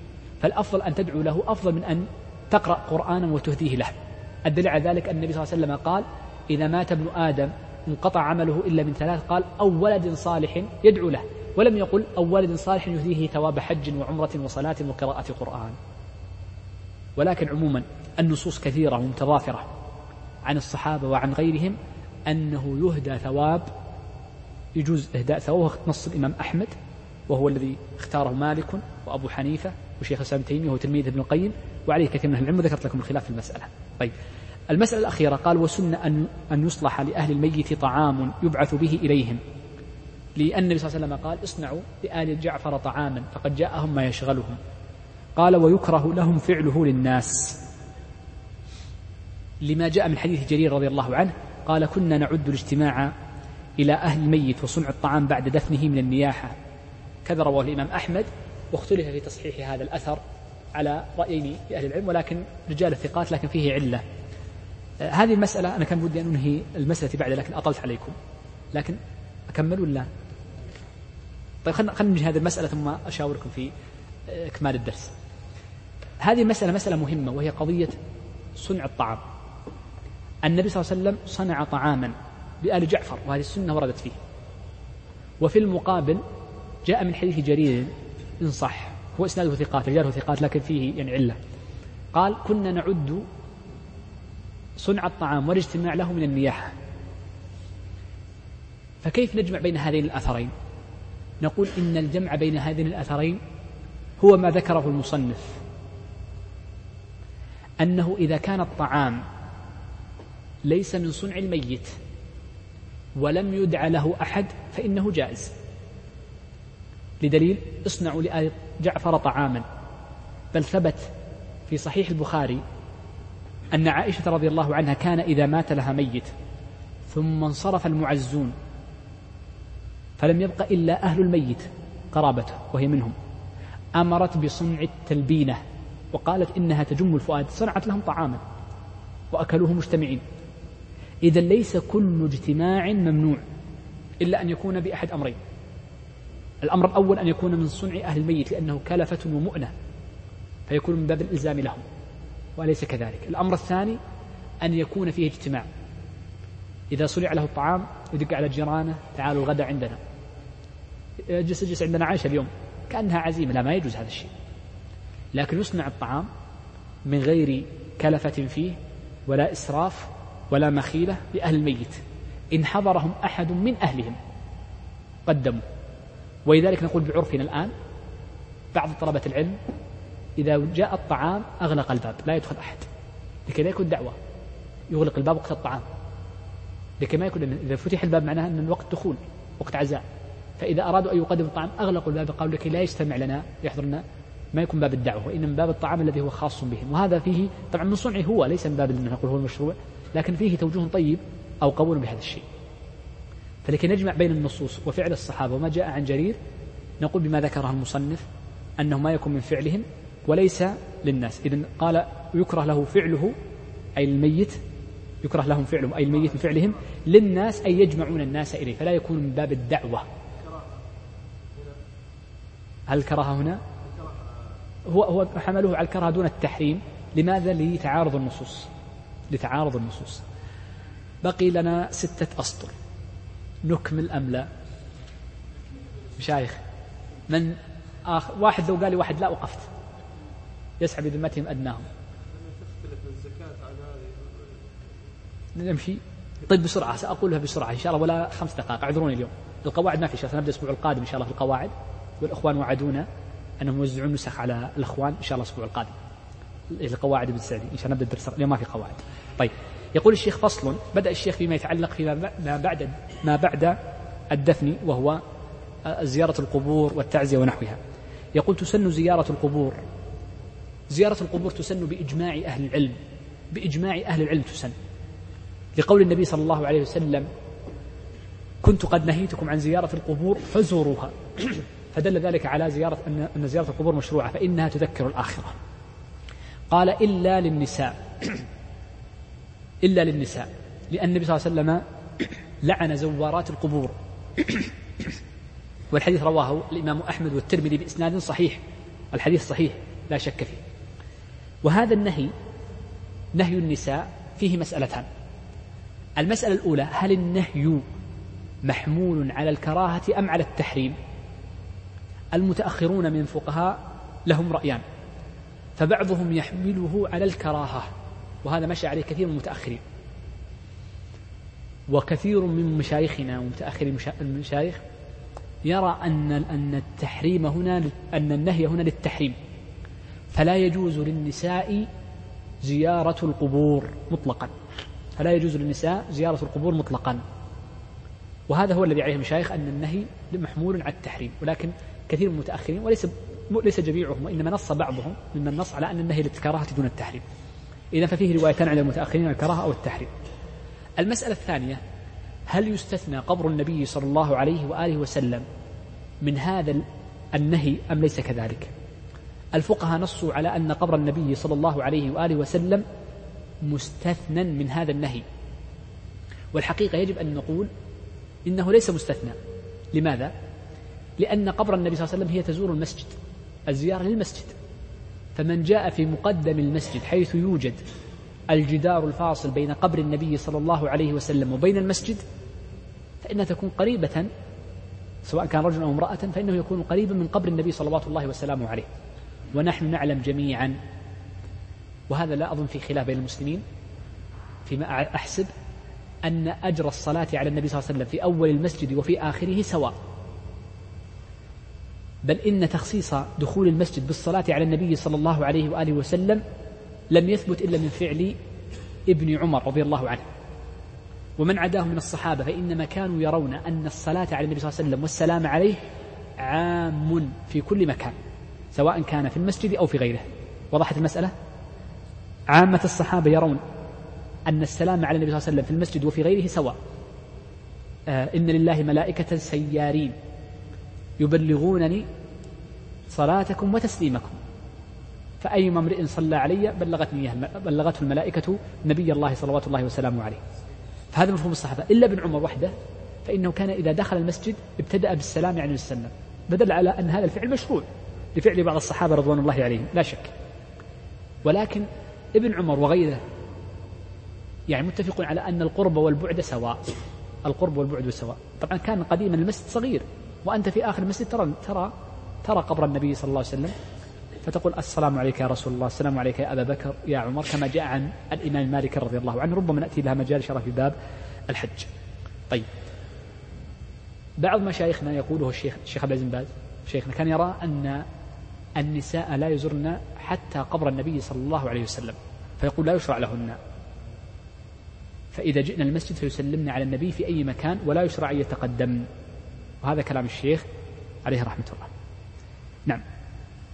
فالأفضل أن تدعو له أفضل من أن تقرأ قرآنا وتهديه له. الدليل على ذلك أن النبي صلى الله عليه وسلم قال إذا مات ابن آدم انقطع عمله إلا من ثلاث قال أو ولد صالح يدعو له ولم يقل أو ولد صالح يهديه ثواب حج وعمرة وصلاة وقراءة قرآن. ولكن عموما النصوص كثيرة ومتضافرة عن الصحابة وعن غيرهم أنه يهدى ثواب يجوز إهداء ثواب نص الإمام أحمد وهو الذي اختاره مالك وأبو حنيفة وشيخ الإسلام تيمية وهو تلميذ ابن القيم وعليه كثير من العلم وذكرت لكم الخلاف في المسألة. طيب. المسألة الأخيرة قال وسن أن أن يصلح لأهل الميت طعام يبعث به إليهم. لأن النبي صلى الله عليه وسلم قال اصنعوا لآل جعفر طعاما فقد جاءهم ما يشغلهم. قال ويكره لهم فعله للناس. لما جاء من حديث جرير رضي الله عنه قال كنا نعد الاجتماع إلى أهل الميت وصنع الطعام بعد دفنه من النياحة كذا رواه الإمام أحمد واختلف في تصحيح هذا الأثر على رأيين لأهل العلم ولكن رجال الثقات لكن فيه علة. هذه المسألة أنا كان بدي أن أنهي المسألة بعد لكن أطلت عليكم. لكن أكمل ولا؟ طيب خلينا خلينا ننهي هذه المسألة ثم أشاوركم في آه، إكمال الدرس. هذه المسألة مسألة مهمة وهي قضية صنع الطعام. النبي صلى الله عليه وسلم صنع طعاما لآل جعفر وهذه السنة وردت فيه. وفي المقابل جاء من حديث جرير إن صح هو إسناده ثقات رجاله ثقات لكن فيه يعني علة. قال كنا نعد صنع الطعام والاجتماع له من النياحة فكيف نجمع بين هذين الأثرين؟ نقول إن الجمع بين هذين الأثرين هو ما ذكره المصنف. أنه إذا كان الطعام ليس من صنع الميت ولم يدع له أحد فإنه جائز. لدليل اصنعوا لآل جعفر طعاما. بل ثبت في صحيح البخاري أن عائشة رضي الله عنها كان إذا مات لها ميت ثم انصرف المعزون فلم يبق إلا أهل الميت قرابته وهي منهم. أمرت بصنع التلبينة وقالت إنها تجم الفؤاد صنعت لهم طعاما وأكلوه مجتمعين. إذا ليس كل اجتماع ممنوع إلا أن يكون بأحد أمرين. الأمر الأول أن يكون من صنع أهل الميت لأنه كلفة ومؤنة فيكون من باب الإلزام لهم. وليس كذلك. الأمر الثاني أن يكون فيه اجتماع. إذا صنع له الطعام يدق على جيرانه تعالوا الغداء عندنا. اجلس اجلس عندنا عائشة اليوم كأنها عزيمة. لا ما يجوز هذا الشيء. لكن يصنع الطعام من غير كلفة فيه ولا إسراف ولا مخيلة لأهل الميت. إن حضرهم أحد من أهلهم قدموا. ولذلك نقول بعرفنا الآن بعض طلبة العلم إذا جاء الطعام أغلق الباب لا يدخل أحد. لكي لا يكون دعوة. يغلق الباب وقت الطعام. لكي ما يكون إذا فتح الباب معناها أن الوقت دخول وقت عزاء. فإذا أرادوا أن يقدموا الطعام أغلقوا الباب قالوا لكي لا يجتمع لنا يحضرنا ما يكون باب الدعوة وإنما باب الطعام الذي هو خاص بهم. وهذا فيه طبعا من صنعه هو ليس من باب نقول هو المشروع لكن فيه توجه طيب أو قبول بهذا الشيء. فلكي نجمع بين النصوص وفعل الصحابة وما جاء عن جرير نقول بما ذكره المصنف أنه ما يكون من فعلهم وليس للناس. إذا قال يكره له فعله أي الميت يكره لهم فعلهم أي الميت من فعلهم للناس أي يجمعون الناس إليه فلا يكون من باب الدعوة. هل الكراهة هنا؟ هو هو حمله على الكراهة دون التحريم. لماذا؟ لتعارض النصوص. لتعارض النصوص. بقي لنا ستة أسطر. نكمل أم لا؟ مشايخ من آخر؟ واحد لو قال لي واحد لا وقفت. يسحب بذمتهم أدناهم. نمشي. طيب بسرعة سأقولها بسرعة إن شاء الله ولا خمس دقائق أعذروني اليوم. القواعد ما في شيء سنبدأ الأسبوع القادم إن شاء الله في القواعد. والإخوان وعدونا أنهم يوزعون نسخ على الإخوان إن شاء الله الأسبوع القادم. القواعد ابن سعدي إن شاء الله نبدأ الدرس اليوم ما في قواعد. طيب يقول الشيخ فصل بدأ الشيخ فيما يتعلق فيما ما بعد ما بعد الدفن وهو زيارة القبور والتعزية ونحوها. يقول تسن زيارة القبور زيارة القبور تسن بإجماع أهل العلم بإجماع أهل العلم تسن. لقول النبي صلى الله عليه وسلم كنت قد نهيتكم عن زيارة القبور فزوروها. *clears throat* فدل ذلك على زيارة أن زيارة القبور مشروعة فإنها تذكر الآخرة. قال إلا للنساء. *clears throat* إلا للنساء لأن النبي صلى الله عليه وسلم *clears throat* لعن زوارات القبور. والحديث رواه الإمام أحمد والترمذي بإسناد صحيح الحديث صحيح لا شك فيه. وهذا النهي نهي النساء فيه مسألتان. المسألة الأولى هل النهي محمول على الكراهة أم على التحريم؟ المتأخرون من الفقهاء لهم رأيان. فبعضهم يحمله على الكراهة وهذا مشى عليه كثير من المتأخرين. وكثير من مشايخنا ومتأخر المشايخ يرى أن أن التحريم هنا أن النهي هنا للتحريم. فلا يجوز للنساء زيارة القبور مطلقا. فلا يجوز للنساء زيارة القبور مطلقا. وهذا هو الذي عليه المشايخ أن النهي محمول على التحريم ولكن كثير من المتأخرين وليس ليس جميعهم وإنما نص بعضهم ممن نص على أن النهي للكراهة دون التحريم. إذا ففيه روايتان عند المتأخرين الكراهة أو التحريم. المسألة الثانية هل يستثنى قبر النبي صلى الله عليه وآله وسلم من هذا النهي أم ليس كذلك؟ الفقهاء نصوا على أن قبر النبي صلى الله عليه وآله وسلم مستثنى من هذا النهي. والحقيقة يجب أن نقول إنه ليس مستثنى. لماذا؟ لأن قبر النبي صلى الله عليه وسلم هي تزور المسجد الزيارة للمسجد. فمن جاء في مقدم المسجد حيث يوجد الجدار الفاصل بين قبر النبي صلى الله عليه وسلم وبين المسجد فإنها تكون قريبة سواء كان رجلا أو امرأة فإنه يكون قريبا من قبر النبي صلوات الله وسلامه عليه. ونحن نعلم جميعا. وهذا لا أظن في خلاف بين المسلمين. فيما أحسب أن أجر الصلاة على النبي صلى الله عليه وسلم في أول المسجد وفي آخره سواء. بل إن تخصيص دخول المسجد بالصلاة على النبي صلى الله عليه وآله وسلم لم يثبت إلا من فعل ابن عمر رضي الله عنه. ومن عداه من الصحابة فإنما كانوا يرون أن الصلاة على النبي صلى الله عليه وسلم والسلام عليه عام في كل مكان. سواء كان في المسجد أو في غيره. وضحت المسألة؟ عامة الصحابة يرون أن السلام على النبي صلى الله عليه وسلم في المسجد وفي غيره سواء. آه إن لله ملائكة سيارين يبلغونني صلاتكم وتسليمكم. فأيما امرئ صلى علي بلغتني بلغته الملائكة نبي الله صلوات الله وسلامه عليه. فهذا مفهوم الصحابة. إلا ابن عمر وحده فإنه كان إذا دخل المسجد ابتدأ بالسلام عليه وسلم. بدل على أن هذا الفعل مشروع. لفعل بعض الصحابة رضوان الله عليهم لا شك. ولكن ابن عمر وغيره يعني متفق على أن القرب والبعد سواء. القرب والبعد سواء. طبعا كان قديما المسجد صغير وأنت في آخر المسجد ترى ترى ترى قبر النبي صلى الله عليه وسلم. فتقول السلام عليك يا رسول الله السلام عليك يا أبا بكر يا عمر كما جاء عن الإمام مالك رضي الله عنه. ربما نأتي لها مجال شرف في باب الحج. طيب. بعض مشايخنا يقوله الشيخ الشيخ عبد العزيز باز شيخنا كان يرى أن النساء لا يزرن حتى قبر النبي صلى الله عليه وسلم فيقول لا يشرع لهن. فإذا جئنا المسجد فيسلمن على النبي في أي مكان ولا يشرع أن يتقدم. وهذا كلام الشيخ عليه رحمة الله. نعم.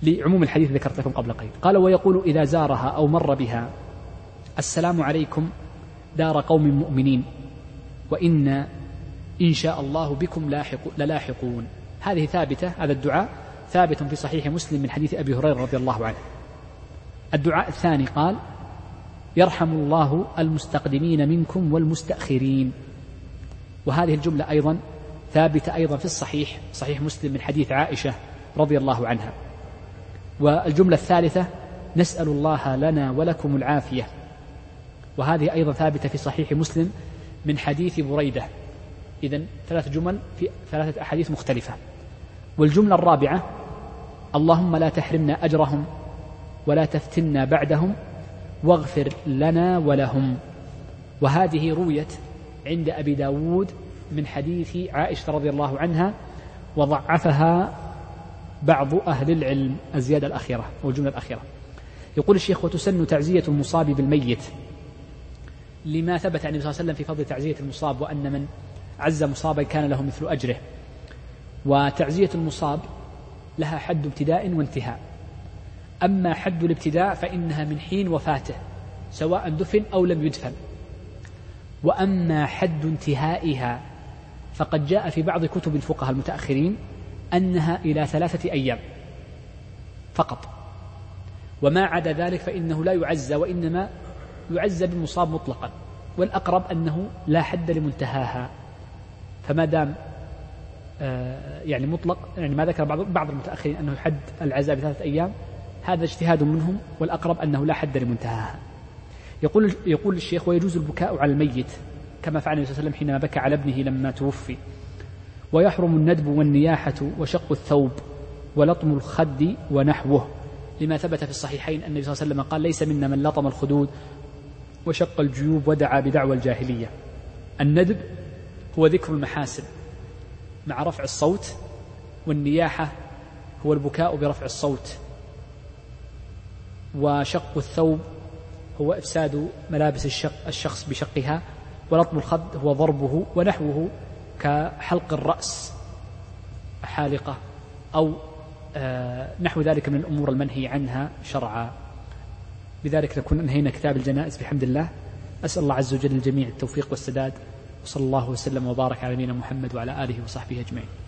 لعموم الحديث ذكرت لكم قبل قليل. قال ويقول إذا زارها أو مر بها السلام عليكم دار قوم مؤمنين وإن إن شاء الله بكم لاحق للاحقون. هذه ثابتة هذا الدعاء ثابت في صحيح مسلم من حديث أبي هريرة رضي الله عنه. الدعاء الثاني قال يرحم الله المستقدمين منكم والمستأخرين. وهذه الجملة أيضا ثابتة أيضا في الصحيح صحيح مسلم من حديث عائشة رضي الله عنها. والجملة الثالثة نسأل الله لنا ولكم العافية. وهذه أيضا ثابتة في صحيح مسلم من حديث بريدة. إذا ثلاث جمل في ثلاثة أحاديث مختلفة. والجملة الرابعة اللهم لا تحرمنا أجرهم ولا تفتنا بعدهم واغفر لنا ولهم. وهذه رويت عند أبي داود من حديث عائشة رضي الله عنها وضعفها بعض أهل العلم الزيادة الأخيرة والجملة الأخيرة. يقول الشيخ وتسن تعزية المصاب بالميت. لما ثبت عن النبي صلى الله عليه وسلم في فضل تعزية المصاب وأن من عز مصابا كان له مثل أجره. وتعزية المصاب لها حد ابتداء وانتهاء. أما حد الابتداء فإنها من حين وفاته سواء دفن أو لم يدفن. وأما حد انتهائها فقد جاء في بعض كتب الفقهاء المتأخرين أنها إلى ثلاثة أيام فقط. وما عدا ذلك فإنه لا يعزى وإنما يعزى بالمصاب مطلقا. والأقرب أنه لا حد لمنتهاها. فما دام يعني مطلق يعني ما ذكر بعض بعض المتأخرين أنه حد العزاء بثلاثة أيام هذا اجتهاد منهم والأقرب أنه لا حد لمنتهاها. يقول يقول الشيخ ويجوز البكاء على الميت كما فعل النبي صلى الله عليه وسلم حينما بكى على ابنه لما توفي. ويحرم الندب والنياحة وشق الثوب ولطم الخد ونحوه. لما ثبت في الصحيحين أن النبي صلى الله عليه وسلم قال ليس منا من لطم الخدود وشق الجيوب ودعا بدعوى الجاهلية. الندب هو ذكر المحاسن. مع رفع الصوت والنياحة هو البكاء برفع الصوت. وشق الثوب هو إفساد ملابس الشق الشخص بشقها ولطم الخد هو ضربه ونحوه كحلق الرأس حالقة أو آه، نحو ذلك من الأمور المنهي عنها شرعا. بذلك نكون أنهينا كتاب الجنائز بحمد الله. أسأل الله عز وجل الجميع التوفيق والسداد. وصلى الله وسلم وبارك على نبينا محمد وعلى آله وصحبه أجمعين.